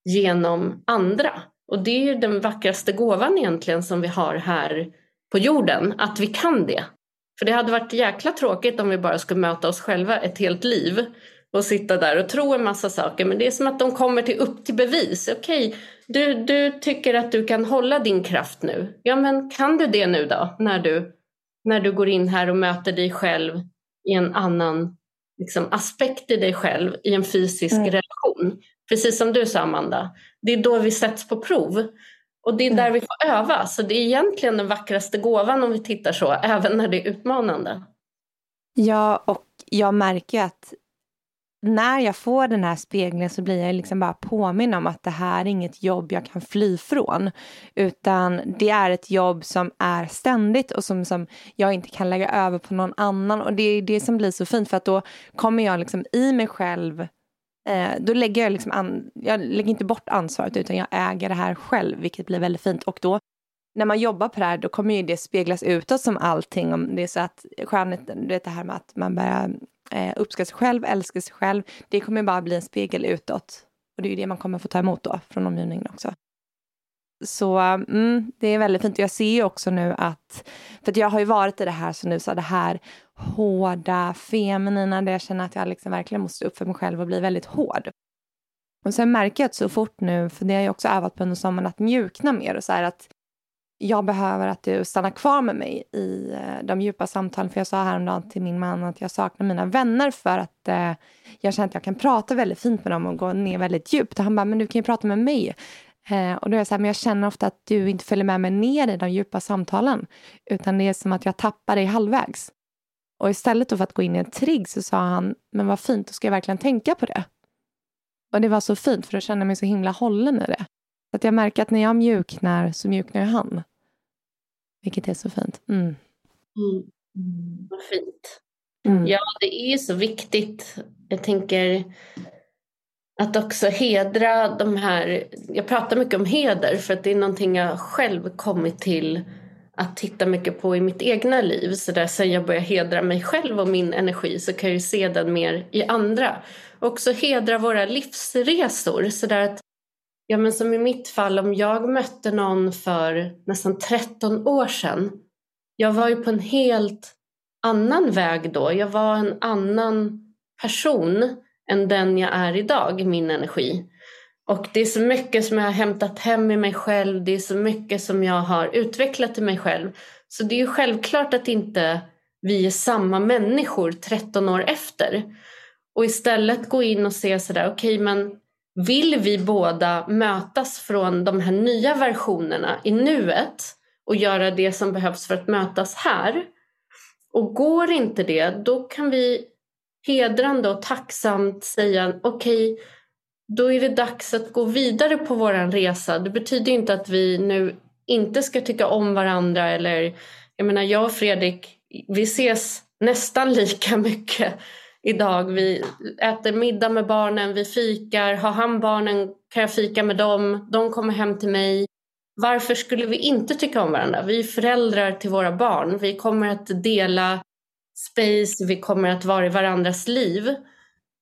genom andra. Och det är ju den vackraste gåvan egentligen som vi har här på jorden, att vi kan det. För det hade varit jäkla tråkigt om vi bara skulle möta oss själva ett helt liv och sitta där och tro en massa saker. Men det är som att de kommer till upp till bevis. Okej, okay, du, du tycker att du kan hålla din kraft nu. Ja, men kan du det nu då? När du, när du går in här och möter dig själv i en annan liksom, aspekt i dig själv i en fysisk mm. relation. Precis som du sa Amanda. Det är då vi sätts på prov. Och det är där mm. vi får öva. Så det är egentligen den vackraste gåvan om vi tittar så, även när det är utmanande. Ja, och jag märker att när jag får den här spegeln så blir jag liksom bara påminn om att det här är inget jobb jag kan fly från. Utan det är ett jobb som är ständigt och som, som jag inte kan lägga över på någon annan. Och det är det som blir så fint för att då kommer jag liksom i mig själv eh, då lägger jag liksom an, jag lägger inte bort ansvaret utan jag äger det här själv vilket blir väldigt fint. Och då när man jobbar på det här då kommer ju det speglas utåt som allting. Om det är så att skönheten, det här med att man börjar eh, uppskatta sig själv, älska sig själv. Det kommer bara bli en spegel utåt. Och det är ju det man kommer få ta emot då från omgivningen också. Så mm, det är väldigt fint. Jag ser ju också nu att, för att jag har ju varit i det här som du sa, det här hårda, feminina, där jag känner att jag liksom verkligen måste upp för mig själv och bli väldigt hård. Och sen märker jag att så fort nu, för det har jag också övat på under sommaren, att mjukna mer och så här att jag behöver att du stannar kvar med mig i eh, de djupa samtalen. För jag sa häromdagen till min man att jag saknar mina vänner för att eh, jag känner att jag kan prata väldigt fint med dem och gå ner väldigt djupt. Och han bara, men du kan ju prata med mig. Eh, och då är jag så här, men jag känner ofta att du inte följer med mig ner i de djupa samtalen, utan det är som att jag tappar dig halvvägs. Och istället för att gå in i en trigg så sa han, men vad fint, då ska jag verkligen tänka på det. Och det var så fint, för då kände jag mig så himla hållen i det. Så att jag märker att när jag mjuknar så mjuknar ju han. Vilket är så fint. Mm. Mm. Vad fint. Mm. Ja, det är ju så viktigt. Jag tänker att också hedra de här... Jag pratar mycket om heder för att det är någonting jag själv kommit till att titta mycket på i mitt egna liv. Så där sen jag börjar hedra mig själv och min energi så kan jag ju se den mer i andra. Och också hedra våra livsresor. Så där att, ja men som i mitt fall, om jag mötte någon för nästan 13 år sedan. Jag var ju på en helt annan väg då. Jag var en annan person än den jag är idag, min energi. Och det är så mycket som jag har hämtat hem i mig själv, det är så mycket som jag har utvecklat i mig själv. Så det är ju självklart att inte vi är samma människor 13 år efter. Och istället gå in och se sådär, okej okay, men vill vi båda mötas från de här nya versionerna i nuet och göra det som behövs för att mötas här? Och går inte det, då kan vi hedrande och tacksamt säga okej, okay, då är det dags att gå vidare på vår resa. Det betyder inte att vi nu inte ska tycka om varandra eller jag menar jag och Fredrik, vi ses nästan lika mycket idag. Vi äter middag med barnen, vi fikar. Har han barnen kan jag fika med dem. De kommer hem till mig. Varför skulle vi inte tycka om varandra? Vi är föräldrar till våra barn. Vi kommer att dela space, vi kommer att vara i varandras liv.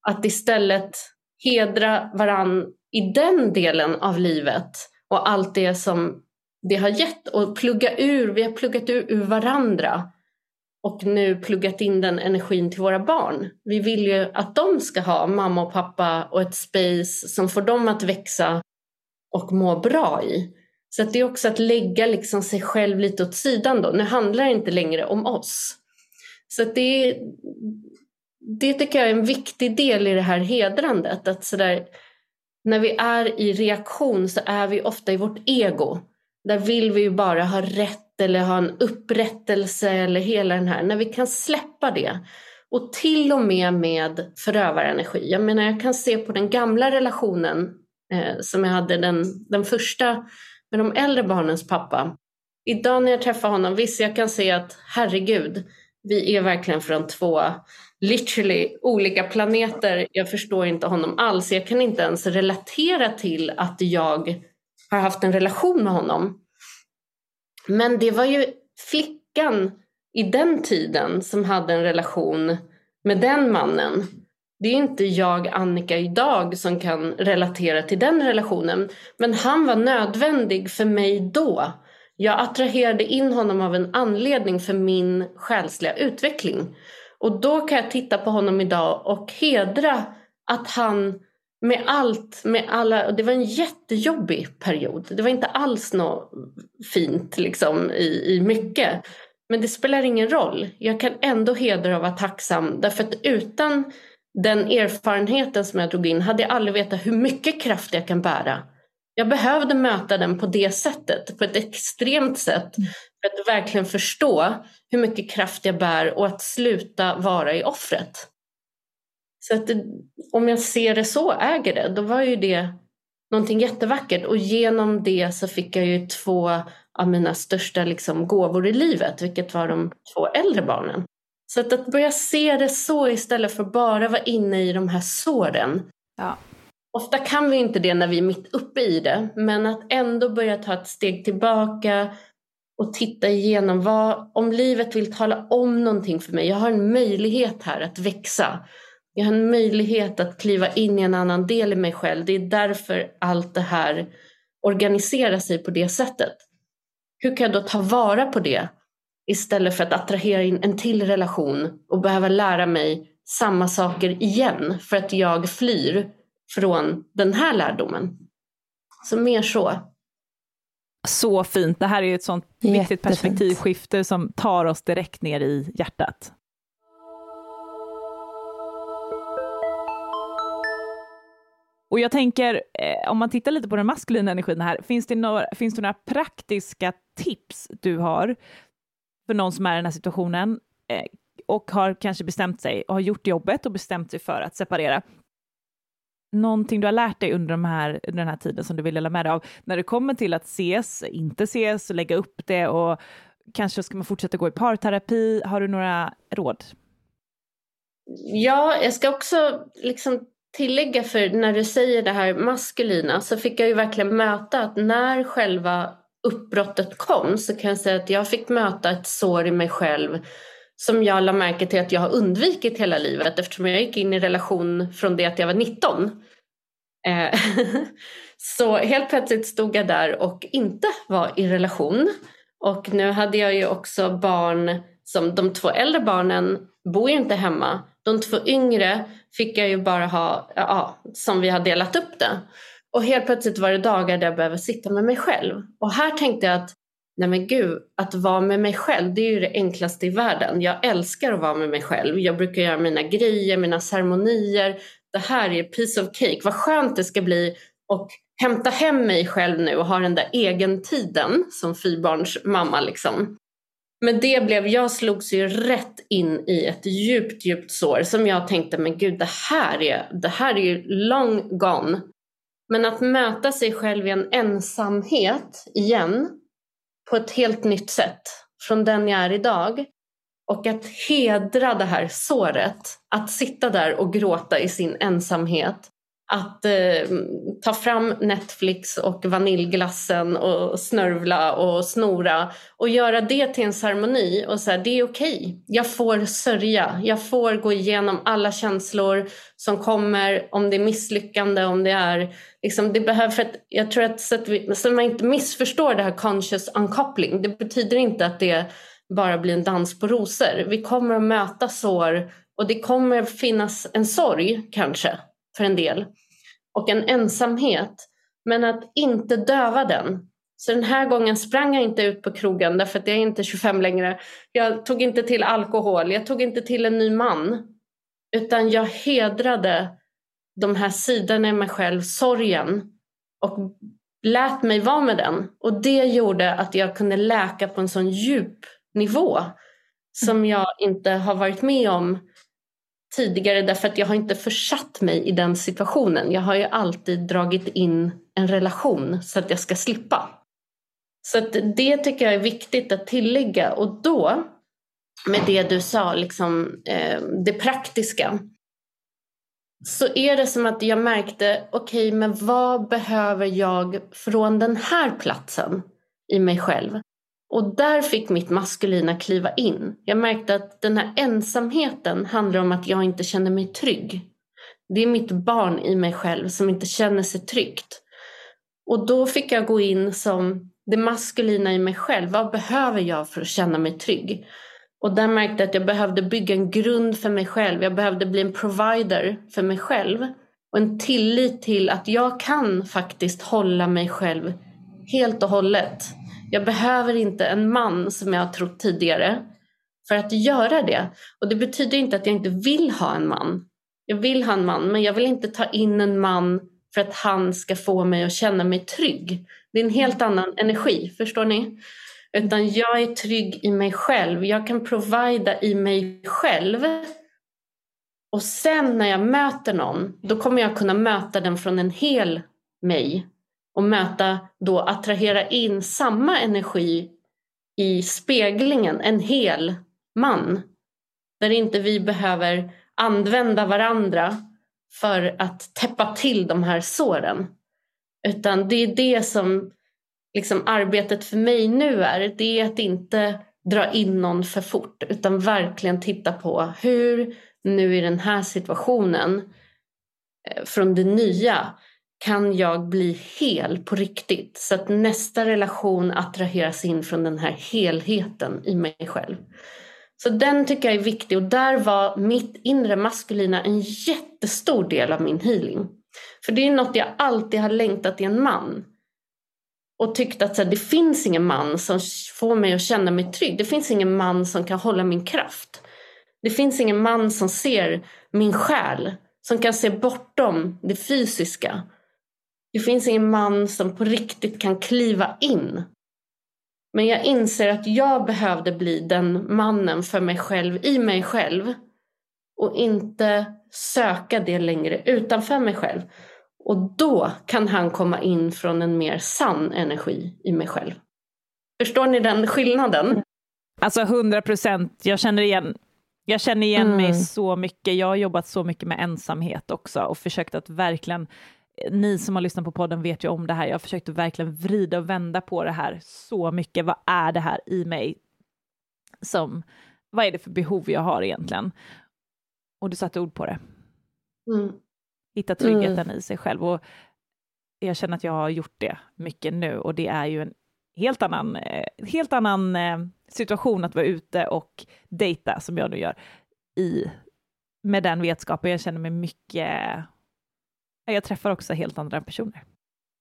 Att istället hedra varann i den delen av livet och allt det som det har gett och plugga ur, vi har pluggat ur, ur varandra och nu pluggat in den energin till våra barn. Vi vill ju att de ska ha mamma och pappa och ett space som får dem att växa och må bra i. Så det är också att lägga liksom sig själv lite åt sidan då. Nu handlar det inte längre om oss. Så det, det tycker jag är en viktig del i det här hedrandet. Att så där, när vi är i reaktion så är vi ofta i vårt ego. Där vill vi ju bara ha rätt eller ha en upprättelse eller hela den här. När vi kan släppa det. Och till och med med förövarenergi. Jag menar jag kan se på den gamla relationen eh, som jag hade den, den första med de äldre barnens pappa. Idag när jag träffar honom, visst jag kan se att herregud, vi är verkligen från två literally olika planeter. Jag förstår inte honom alls. Jag kan inte ens relatera till att jag har haft en relation med honom. Men det var ju flickan i den tiden som hade en relation med den mannen. Det är inte jag, Annika, idag som kan relatera till den relationen. Men han var nödvändig för mig då. Jag attraherade in honom av en anledning för min själsliga utveckling. Och då kan jag titta på honom idag och hedra att han med allt, med alla, och det var en jättejobbig period. Det var inte alls något fint liksom i, i mycket. Men det spelar ingen roll. Jag kan ändå hedra och vara tacksam därför att utan den erfarenheten som jag drog in hade jag aldrig vetat hur mycket kraft jag kan bära. Jag behövde möta den på det sättet, på ett extremt sätt mm. för att verkligen förstå hur mycket kraft jag bär och att sluta vara i offret. Så att det, om jag ser det så, äger det, då var ju det någonting jättevackert och genom det så fick jag ju två av mina största liksom, gåvor i livet, vilket var de två äldre barnen. Så att, att börja se det så istället för bara vara inne i de här såren. Ja. Ofta kan vi inte det när vi är mitt uppe i det, men att ändå börja ta ett steg tillbaka och titta igenom vad, om livet vill tala om någonting för mig. Jag har en möjlighet här att växa. Jag har en möjlighet att kliva in i en annan del i mig själv. Det är därför allt det här organiserar sig på det sättet. Hur kan jag då ta vara på det istället för att attrahera in en till relation och behöva lära mig samma saker igen för att jag flyr från den här lärdomen. Så mer så. Så fint. Det här är ju ett sånt Jättefint. viktigt perspektivskifte som tar oss direkt ner i hjärtat. Och jag tänker, eh, om man tittar lite på den maskulina energin här, finns det, några, finns det några praktiska tips du har för någon som är i den här situationen eh, och har kanske bestämt sig och har gjort jobbet och bestämt sig för att separera? Någonting du har lärt dig under, de här, under den här tiden som du vill dela med dig av när det kommer till att ses, inte ses, lägga upp det och kanske ska man fortsätta gå i parterapi. Har du några råd? Ja, jag ska också liksom tillägga för när du säger det här maskulina så fick jag ju verkligen möta att när själva uppbrottet kom så kan jag säga att jag fick möta ett sår i mig själv som jag la märke till att jag har undvikit hela livet eftersom jag gick in i relation från det att jag var 19. Eh, så helt plötsligt stod jag där och inte var i relation. Och nu hade jag ju också barn som de två äldre barnen bor ju inte hemma. De två yngre fick jag ju bara ha, ja, som vi har delat upp det. Och helt plötsligt var det dagar där jag behöver sitta med mig själv. Och här tänkte jag att, nej men gud, att vara med mig själv, det är ju det enklaste i världen. Jag älskar att vara med mig själv. Jag brukar göra mina grejer, mina ceremonier. Det här är piece of cake. Vad skönt det ska bli och hämta hem mig själv nu och ha den där egentiden som fyrbarns mamma liksom. Men det blev, jag slogs ju rätt in i ett djupt, djupt sår som jag tänkte, men gud det här är, det här är ju long gone. Men att möta sig själv i en ensamhet igen på ett helt nytt sätt från den jag är idag och att hedra det här såret, att sitta där och gråta i sin ensamhet att eh, ta fram Netflix och vaniljglassen och snörvla och snora och göra det till en ceremoni och säga det är okej. Okay. Jag får sörja. Jag får gå igenom alla känslor som kommer om det är misslyckande, om det är liksom det behöver för att jag tror att så att, vi, så att man inte missförstår det här conscious uncoupling. Det betyder inte att det bara blir en dans på rosor. Vi kommer att möta sår och det kommer finnas en sorg kanske för en del och en ensamhet. Men att inte döva den. Så den här gången sprang jag inte ut på krogen därför att jag är inte 25 längre. Jag tog inte till alkohol, jag tog inte till en ny man. Utan jag hedrade de här sidorna i mig själv, sorgen. Och lät mig vara med den. Och det gjorde att jag kunde läka på en sån djup nivå. Som jag inte har varit med om tidigare därför att jag har inte försatt mig i den situationen. Jag har ju alltid dragit in en relation så att jag ska slippa. Så det tycker jag är viktigt att tillägga och då med det du sa, liksom, eh, det praktiska så är det som att jag märkte, okej okay, men vad behöver jag från den här platsen i mig själv? Och där fick mitt maskulina kliva in. Jag märkte att den här ensamheten handlar om att jag inte känner mig trygg. Det är mitt barn i mig själv som inte känner sig tryggt. Och då fick jag gå in som det maskulina i mig själv. Vad behöver jag för att känna mig trygg? Och där märkte jag att jag behövde bygga en grund för mig själv. Jag behövde bli en provider för mig själv. Och en tillit till att jag kan faktiskt hålla mig själv helt och hållet. Jag behöver inte en man som jag har trott tidigare för att göra det. Och det betyder inte att jag inte vill ha en man. Jag vill ha en man, men jag vill inte ta in en man för att han ska få mig att känna mig trygg. Det är en helt annan energi, förstår ni? Utan jag är trygg i mig själv. Jag kan provida i mig själv. Och sen när jag möter någon, då kommer jag kunna möta den från en hel mig och möta då attrahera in samma energi i speglingen, en hel man. Där inte vi behöver använda varandra för att täppa till de här såren. Utan det är det som liksom arbetet för mig nu är. Det är att inte dra in någon för fort utan verkligen titta på hur nu i den här situationen eh, från det nya kan jag bli hel på riktigt så att nästa relation attraheras in från den här helheten i mig själv. Så den tycker jag är viktig och där var mitt inre maskulina en jättestor del av min healing. För det är något jag alltid har längtat i en man. Och tyckt att så här, det finns ingen man som får mig att känna mig trygg. Det finns ingen man som kan hålla min kraft. Det finns ingen man som ser min själ som kan se bortom det fysiska. Det finns ingen man som på riktigt kan kliva in. Men jag inser att jag behövde bli den mannen för mig själv, i mig själv. Och inte söka det längre utanför mig själv. Och då kan han komma in från en mer sann energi i mig själv. Förstår ni den skillnaden? Alltså 100 procent, jag känner igen jag känner igen mm. mig så mycket. Jag har jobbat så mycket med ensamhet också och försökt att verkligen, ni som har lyssnat på podden vet ju om det här, jag har försökt att verkligen vrida och vända på det här så mycket. Vad är det här i mig? Som, vad är det för behov jag har egentligen? Och du satte ord på det. Mm. Hitta tryggheten mm. i sig själv. Och jag känner att jag har gjort det mycket nu och det är ju en helt annan, eh, helt annan eh, situation att vara ute och dejta som jag nu gör i, med den vetskapen. Jag känner mig mycket, jag träffar också helt andra personer.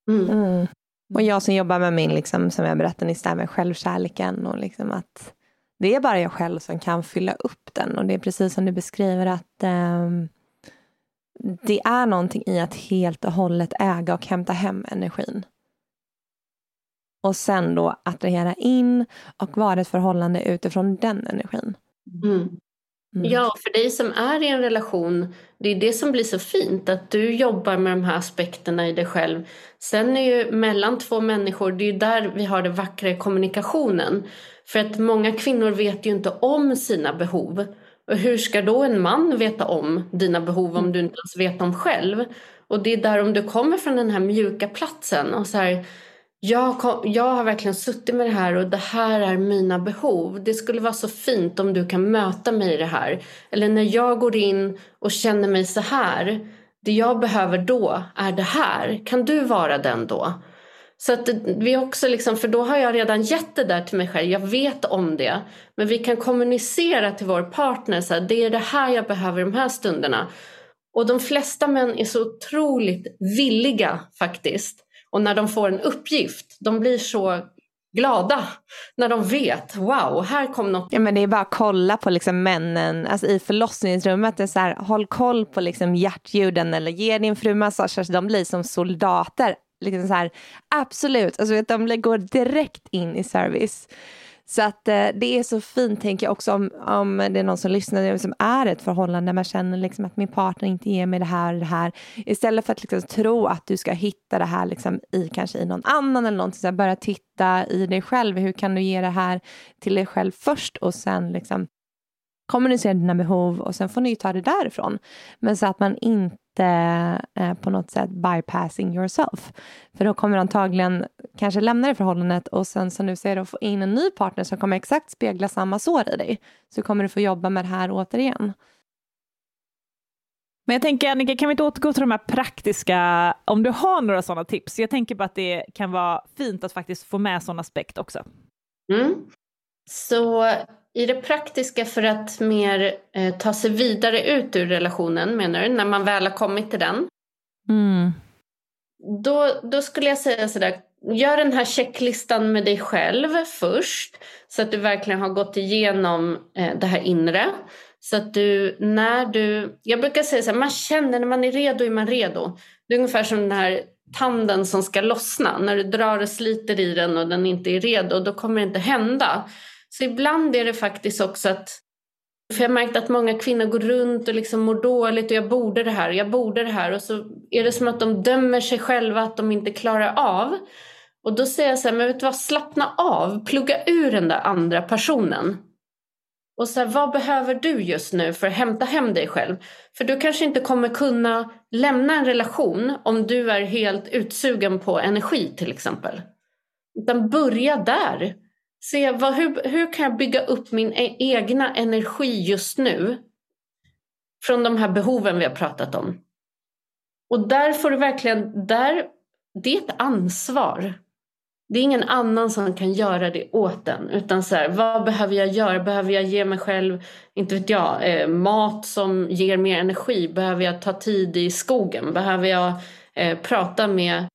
Mm. Mm. Och jag som jobbar med min, liksom, som jag berättade nyss, med självkärleken och liksom att det är bara jag själv som kan fylla upp den och det är precis som du beskriver att eh, det är någonting i att helt och hållet äga och hämta hem energin och sen då attrahera in och vara ett förhållande utifrån den energin. Mm. Mm. Ja, för dig som är i en relation, det är det som blir så fint, att du jobbar med de här aspekterna i dig själv. Sen är ju mellan två människor, det är ju där vi har det vackra i kommunikationen. För att många kvinnor vet ju inte om sina behov. Och hur ska då en man veta om dina behov om du inte ens vet dem själv? Och det är där om du kommer från den här mjuka platsen och så här, jag, kom, jag har verkligen suttit med det här och det här är mina behov. Det skulle vara så fint om du kan möta mig i det här. Eller när jag går in och känner mig så här. Det jag behöver då är det här. Kan du vara den då? Så att vi också liksom, för då har jag redan gett det där till mig själv. Jag vet om det. Men vi kan kommunicera till vår partner. Så här, det är det här jag behöver i de här stunderna. Och de flesta män är så otroligt villiga faktiskt och när de får en uppgift, de blir så glada när de vet, wow, här kom något. Ja, men det är bara att kolla på liksom männen alltså i förlossningsrummet. Det är så här, håll koll på liksom hjärtljuden eller ge din fru massage. Alltså, de blir som soldater. Liksom så här, absolut, alltså, de går direkt in i service. Så att eh, det är så fint, tänker jag också, om, om det är någon som lyssnar som är ett förhållande, man känner liksom att min partner inte ger mig det här och det här. Istället för att liksom tro att du ska hitta det här liksom i kanske i någon annan eller någonting, så börja titta i dig själv. Hur kan du ge det här till dig själv först och sen liksom kommunicera dina behov och sen får ni ta det därifrån. Men så att man inte eh, på något sätt bypassing yourself. För då kommer antagligen kanske lämna det förhållandet och sen som du säger då få in en ny partner som kommer exakt spegla samma sår i dig. Så kommer du få jobba med det här återigen. Men jag tänker Annika, kan vi inte återgå till de här praktiska, om du har några sådana tips? Jag tänker på att det kan vara fint att faktiskt få med sån aspekt också. Mm. Så i det praktiska för att mer eh, ta sig vidare ut ur relationen menar du, när man väl har kommit till den? Mm. Då, då skulle jag säga sådär, gör den här checklistan med dig själv först. Så att du verkligen har gått igenom eh, det här inre. Så att du, när du, jag brukar säga så här, man känner när man är redo är man redo. Det är ungefär som den här tanden som ska lossna. När du drar och sliter i den och den inte är redo, då kommer det inte hända. Så ibland är det faktiskt också att för jag har märkt att många kvinnor går runt och liksom mår dåligt och jag borde det här, jag borde det här och så är det som att de dömer sig själva att de inte klarar av. Och då säger jag så här, men vet du vad, slappna av, plugga ur den där andra personen. Och så här, vad behöver du just nu för att hämta hem dig själv? För du kanske inte kommer kunna lämna en relation om du är helt utsugen på energi till exempel. Utan börja där. Se vad, hur, hur kan jag bygga upp min e egna energi just nu? Från de här behoven vi har pratat om. Och där får du verkligen, där, det är ett ansvar. Det är ingen annan som kan göra det åt en. Utan så här, vad behöver jag göra? Behöver jag ge mig själv, inte vet jag, eh, mat som ger mer energi? Behöver jag ta tid i skogen? Behöver jag eh, prata med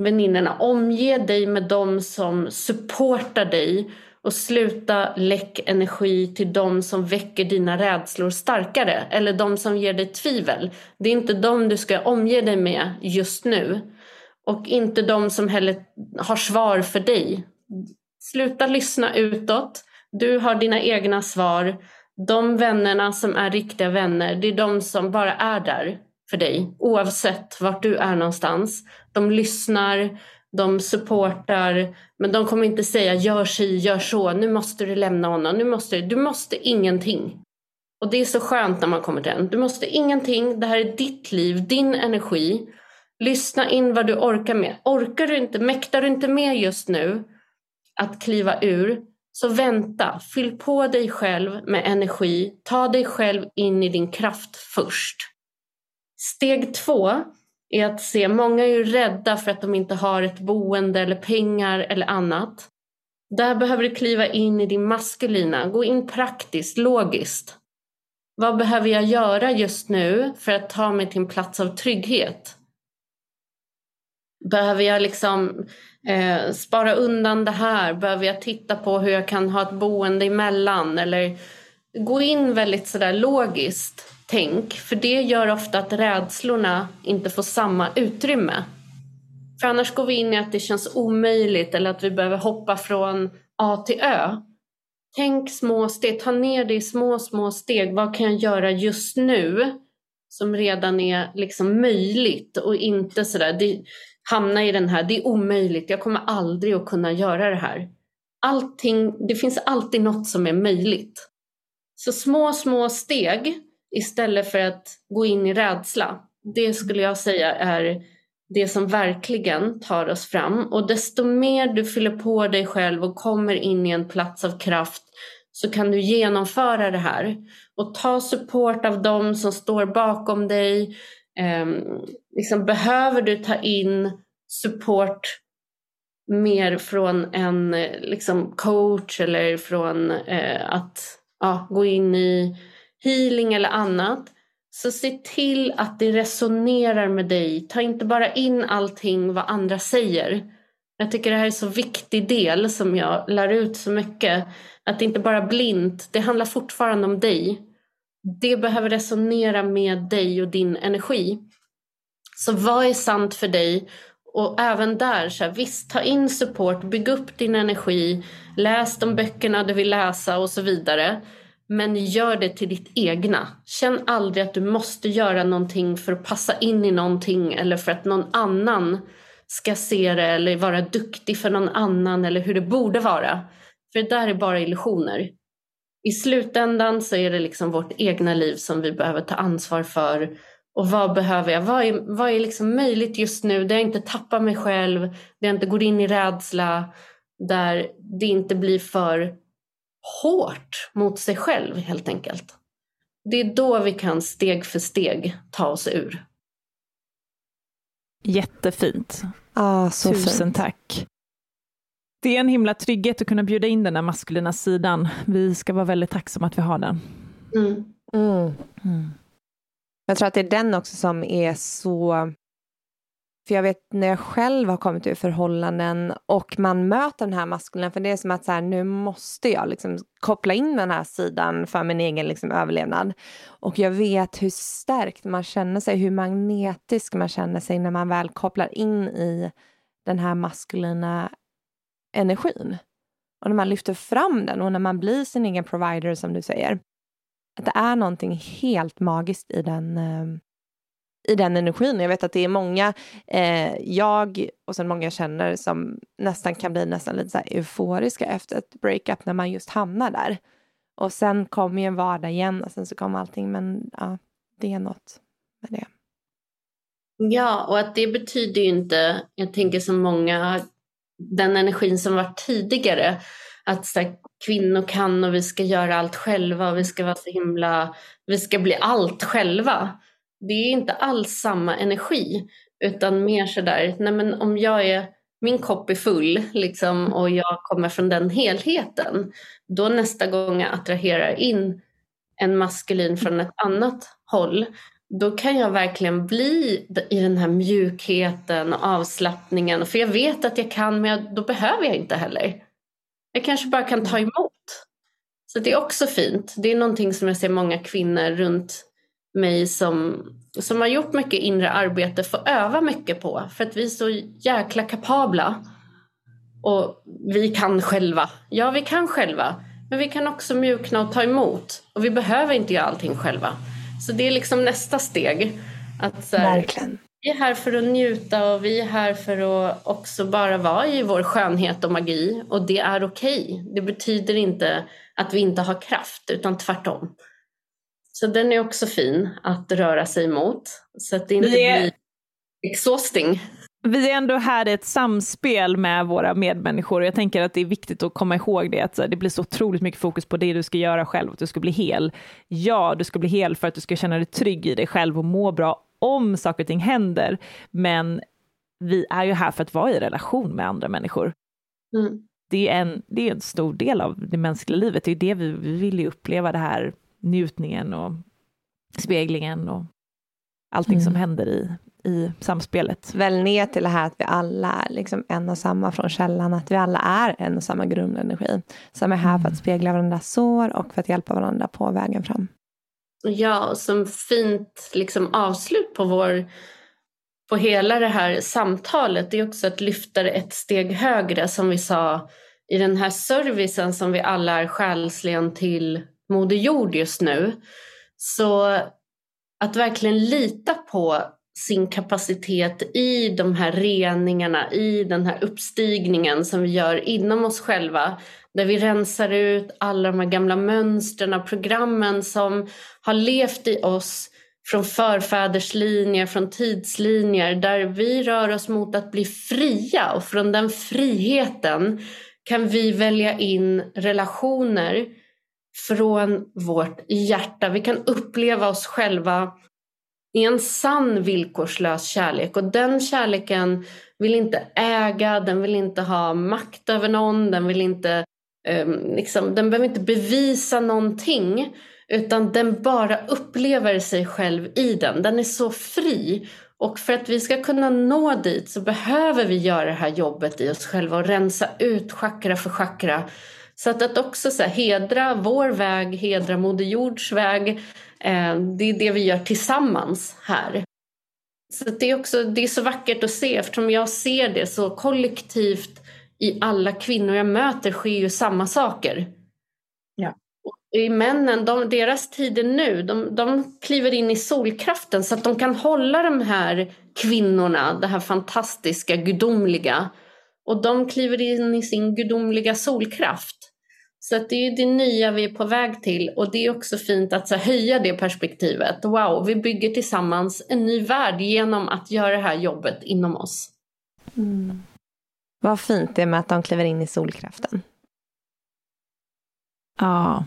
väninnorna? Omge dig med dem som supportar dig och sluta läck energi till de som väcker dina rädslor starkare eller de som ger dig tvivel. Det är inte de du ska omge dig med just nu och inte de som heller har svar för dig. Sluta lyssna utåt. Du har dina egna svar. De vännerna som är riktiga vänner, det är de som bara är där för dig oavsett vart du är någonstans. De lyssnar, de supportar, men de kommer inte säga gör si, gör så, nu måste du lämna honom, nu måste du, du måste ingenting. Och det är så skönt när man kommer till den. Du måste ingenting, det här är ditt liv, din energi. Lyssna in vad du orkar med. Orkar du inte, mäktar du inte med just nu att kliva ur, så vänta, fyll på dig själv med energi, ta dig själv in i din kraft först. Steg två är att se, många är ju rädda för att de inte har ett boende eller pengar eller annat. Där behöver du kliva in i din maskulina, gå in praktiskt, logiskt. Vad behöver jag göra just nu för att ta mig till en plats av trygghet? Behöver jag liksom eh, spara undan det här? Behöver jag titta på hur jag kan ha ett boende emellan? Eller gå in väldigt sådär logiskt tänk. För det gör ofta att rädslorna inte får samma utrymme. För annars går vi in i att det känns omöjligt eller att vi behöver hoppa från A till Ö. Tänk små steg, ta ner det i små, små steg. Vad kan jag göra just nu som redan är liksom möjligt och inte sådär, det, hamna i den här, det är omöjligt, jag kommer aldrig att kunna göra det här. Allting, det finns alltid något som är möjligt. Så små, små steg istället för att gå in i rädsla. Det skulle jag säga är det som verkligen tar oss fram. Och desto mer du fyller på dig själv och kommer in i en plats av kraft så kan du genomföra det här. Och ta support av dem som står bakom dig. Eh, liksom, behöver du ta in support mer från en liksom, coach eller från eh, att ja, gå in i healing eller annat. Så se till att det resonerar med dig. Ta inte bara in allting vad andra säger. Jag tycker det här är en så viktig del som jag lär ut så mycket. Att det inte bara blint, det handlar fortfarande om dig. Det behöver resonera med dig och din energi. Så vad är sant för dig? Och även där, så här, visst ta in support, bygg upp din energi, läs de böckerna du vill läsa och så vidare. Men gör det till ditt egna. Känn aldrig att du måste göra någonting för att passa in i någonting eller för att någon annan ska se det eller vara duktig för någon annan eller hur det borde vara. För det där är bara illusioner. I slutändan så är det liksom vårt egna liv som vi behöver ta ansvar för. Och vad behöver jag? Vad är, vad är liksom möjligt just nu där jag inte tappar mig själv, där jag inte går in i rädsla, där det inte blir för hårt mot sig själv helt enkelt. Det är då vi kan steg för steg ta oss ur. Jättefint. Ah, så Tusen fint. tack. Det är en himla trygghet att kunna bjuda in den där maskulina sidan. Vi ska vara väldigt tacksamma att vi har den. Mm. Mm. Mm. Jag tror att det är den också som är så för jag vet när jag själv har kommit ur förhållanden och man möter den här maskulina, för det är som att så här, nu måste jag liksom koppla in den här sidan för min egen liksom överlevnad. Och jag vet hur stärkt man känner sig, hur magnetisk man känner sig när man väl kopplar in i den här maskulina energin. Och när man lyfter fram den och när man blir sin egen provider som du säger. Att det är någonting helt magiskt i den eh, i den energin. Jag vet att det är många, eh, jag och sen många jag känner som nästan kan bli nästan lite så här euforiska efter ett breakup när man just hamnar där. Och sen kommer ju en vardag igen och sen så kommer allting men ja, det är något med det. Ja, och att det betyder ju inte, jag tänker som många, den energin som var tidigare, att så här, kvinnor kan och vi ska göra allt själva och vi ska vara så himla, vi ska bli allt själva det är inte alls samma energi utan mer sådär, nej men om jag är, min kopp är full liksom, och jag kommer från den helheten, då nästa gång jag attraherar in en maskulin från ett annat håll, då kan jag verkligen bli i den här mjukheten och avslappningen. För jag vet att jag kan, men då behöver jag inte heller. Jag kanske bara kan ta emot. Så det är också fint. Det är någonting som jag ser många kvinnor runt mig som, som har gjort mycket inre arbete får öva mycket på. För att vi är så jäkla kapabla. Och vi kan själva. Ja, vi kan själva. Men vi kan också mjukna och ta emot. Och vi behöver inte göra allting själva. Så det är liksom nästa steg. Att så här, Verkligen. vi är här för att njuta och vi är här för att också bara vara i vår skönhet och magi. Och det är okej. Det betyder inte att vi inte har kraft, utan tvärtom. Så den är också fin att röra sig mot. Så att det inte Vi är- blir exhausting. Vi är ändå här i ett samspel med våra medmänniskor och jag tänker att det är viktigt att komma ihåg det, att det blir så otroligt mycket fokus på det du ska göra själv, att du ska bli hel. Ja, du ska bli hel för att du ska känna dig trygg i dig själv och må bra om saker och ting händer, men vi är ju här för att vara i relation med andra människor. Mm. Det är en, det är en stor del av det mänskliga livet, det är det vi, vi vill ju uppleva det här njutningen och speglingen och allting som händer i, i samspelet. Väl ner till det här att vi alla är liksom en och samma från källan, att vi alla är en och samma grundenergi, som är här för att spegla varandras sår och för att hjälpa varandra på vägen fram. Ja, och som fint liksom avslut på vår på hela det här samtalet det är också att lyfta det ett steg högre som vi sa i den här servicen som vi alla är själsligen till Moder Jord just nu. Så att verkligen lita på sin kapacitet i de här reningarna, i den här uppstigningen som vi gör inom oss själva. Där vi rensar ut alla de här gamla mönstren och programmen som har levt i oss från förfäderslinjer, från tidslinjer där vi rör oss mot att bli fria och från den friheten kan vi välja in relationer från vårt hjärta. Vi kan uppleva oss själva i en sann villkorslös kärlek och den kärleken vill inte äga, den vill inte ha makt över någon, den vill inte um, liksom, den behöver inte bevisa någonting utan den bara upplever sig själv i den. Den är så fri och för att vi ska kunna nå dit så behöver vi göra det här jobbet i oss själva och rensa ut chakra för chakra. Så att, att också så här, hedra vår väg, hedra Moder Jords väg, eh, det är det vi gör tillsammans här. Så det, är också, det är så vackert att se eftersom jag ser det så kollektivt i alla kvinnor jag möter sker ju samma saker. Ja. Och I männen, de, deras tid är nu. De, de kliver in i solkraften så att de kan hålla de här kvinnorna, det här fantastiska, gudomliga. Och de kliver in i sin gudomliga solkraft. Så att det är det nya vi är på väg till och det är också fint att så höja det perspektivet. Wow, vi bygger tillsammans en ny värld genom att göra det här jobbet inom oss. Vad fint det är med att de kliver in i solkraften. Ja.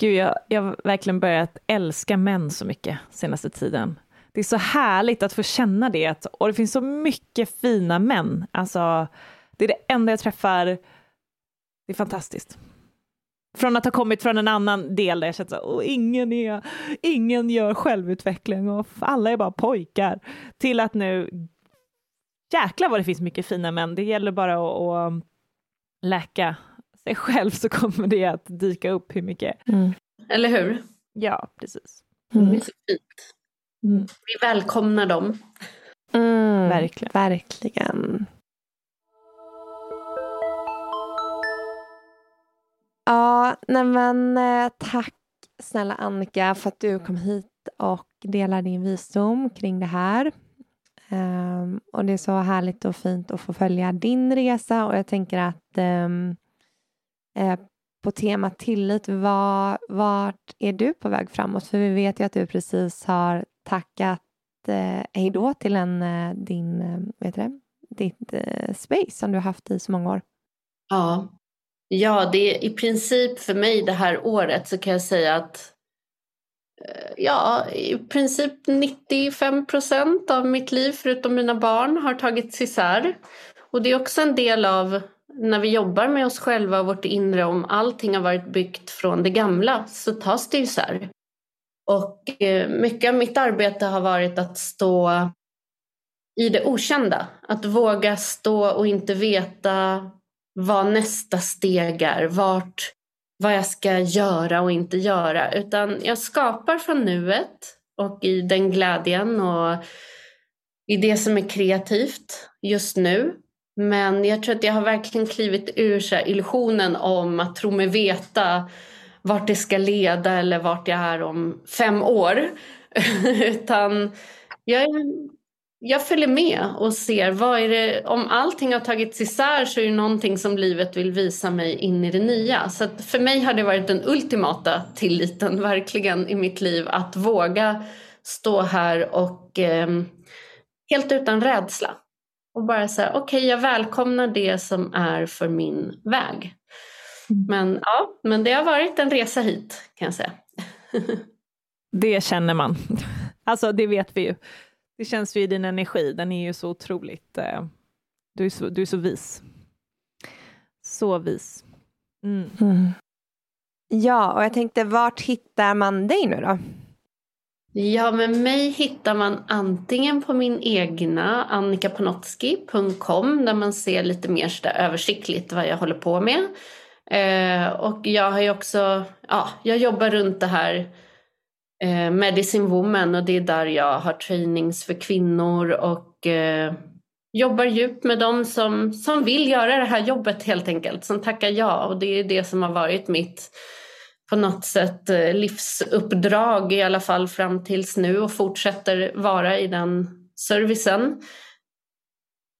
Gud, jag, jag har verkligen börjat älska män så mycket senaste tiden. Det är så härligt att få känna det, och det finns så mycket fina män. Alltså, det är det enda jag träffar. Det är fantastiskt. Från att ha kommit från en annan del där jag känt att ingen, är, ingen gör självutveckling och alla är bara pojkar, till att nu, jäklar vad det finns mycket fina män. Det gäller bara att, att läka sig själv så kommer det att dyka upp hur mycket. Mm. Eller hur? Ja, precis. Det är så fint. Vi välkomnar dem. Mm, Verkligen. Verkligen. Ja, nej men eh, tack snälla Annika för att du kom hit och delade din visdom kring det här. Um, och det är så härligt och fint att få följa din resa och jag tänker att um, eh, på temat tillit, var, vart är du på väg framåt? För vi vet ju att du precis har tackat eh, hej då till en, eh, din, eh, vet det, ditt eh, space som du har haft i så många år. Ja ja, det är i princip för mig det här året så kan jag säga att eh, ja, i princip 95 procent av mitt liv förutom mina barn har tagits isär. Och det är också en del av när vi jobbar med oss själva och vårt inre om allting har varit byggt från det gamla så tas det isär. Och eh, mycket av mitt arbete har varit att stå i det okända. Att våga stå och inte veta vad nästa steg är, vart, vad jag ska göra och inte göra. Utan jag skapar från nuet och i den glädjen och i det som är kreativt just nu. Men jag tror att jag har verkligen klivit ur så illusionen om att tro mig veta vart det ska leda eller vart jag är om fem år. Utan jag, jag följer med och ser vad är det, om allting har tagits isär så är det någonting som livet vill visa mig in i det nya. Så för mig har det varit den ultimata tilliten verkligen i mitt liv att våga stå här och eh, helt utan rädsla. Och bara säga okej okay, jag välkomnar det som är för min väg. Mm. Men ja, men det har varit en resa hit kan jag säga. det känner man. Alltså det vet vi ju. Det känns ju i din energi, den är ju så otroligt, eh, du, är så, du är så vis. Så vis. Mm. Mm. Ja, och jag tänkte vart hittar man dig nu då? Ja, men mig hittar man antingen på min egna annikapanotski.com där man ser lite mer så översiktligt vad jag håller på med. Eh, och jag har ju också, ja, jag jobbar runt det här eh, Medicine Woman och det är där jag har trainings för kvinnor och eh, jobbar djupt med dem som, som vill göra det här jobbet helt enkelt, som tackar ja och det är det som har varit mitt på något sätt eh, livsuppdrag i alla fall fram tills nu och fortsätter vara i den servicen.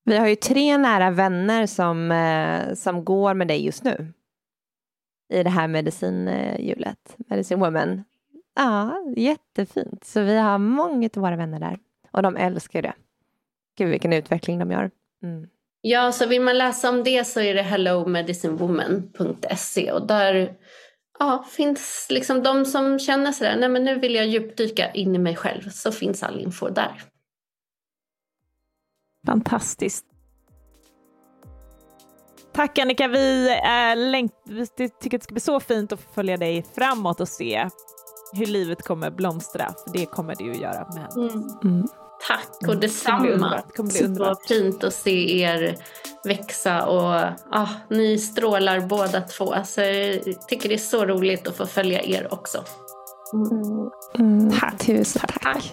Vi har ju tre nära vänner som, eh, som går med dig just nu i det här medicinhjulet, eh, Medicine Woman. Ja, jättefint. Så vi har många av våra vänner där och de älskar det. Gud vilken utveckling de gör. Mm. Ja, så vill man läsa om det så är det hellomedicinewoman.se och där ja, finns liksom de som känner sådär, nej men nu vill jag djupdyka in i mig själv, så finns all info där. Fantastiskt. Tack Annika, vi, är längt, vi tycker att det ska bli så fint att följa dig framåt och se hur livet kommer blomstra, för det kommer det ju göra. Men... Mm. Mm. Tack och mm. detsamma. Så fint att se er växa och ah, ni strålar båda två. Alltså, jag tycker det är så roligt att få följa er också. Mm. Mm. Tack. Tusen tack. tack.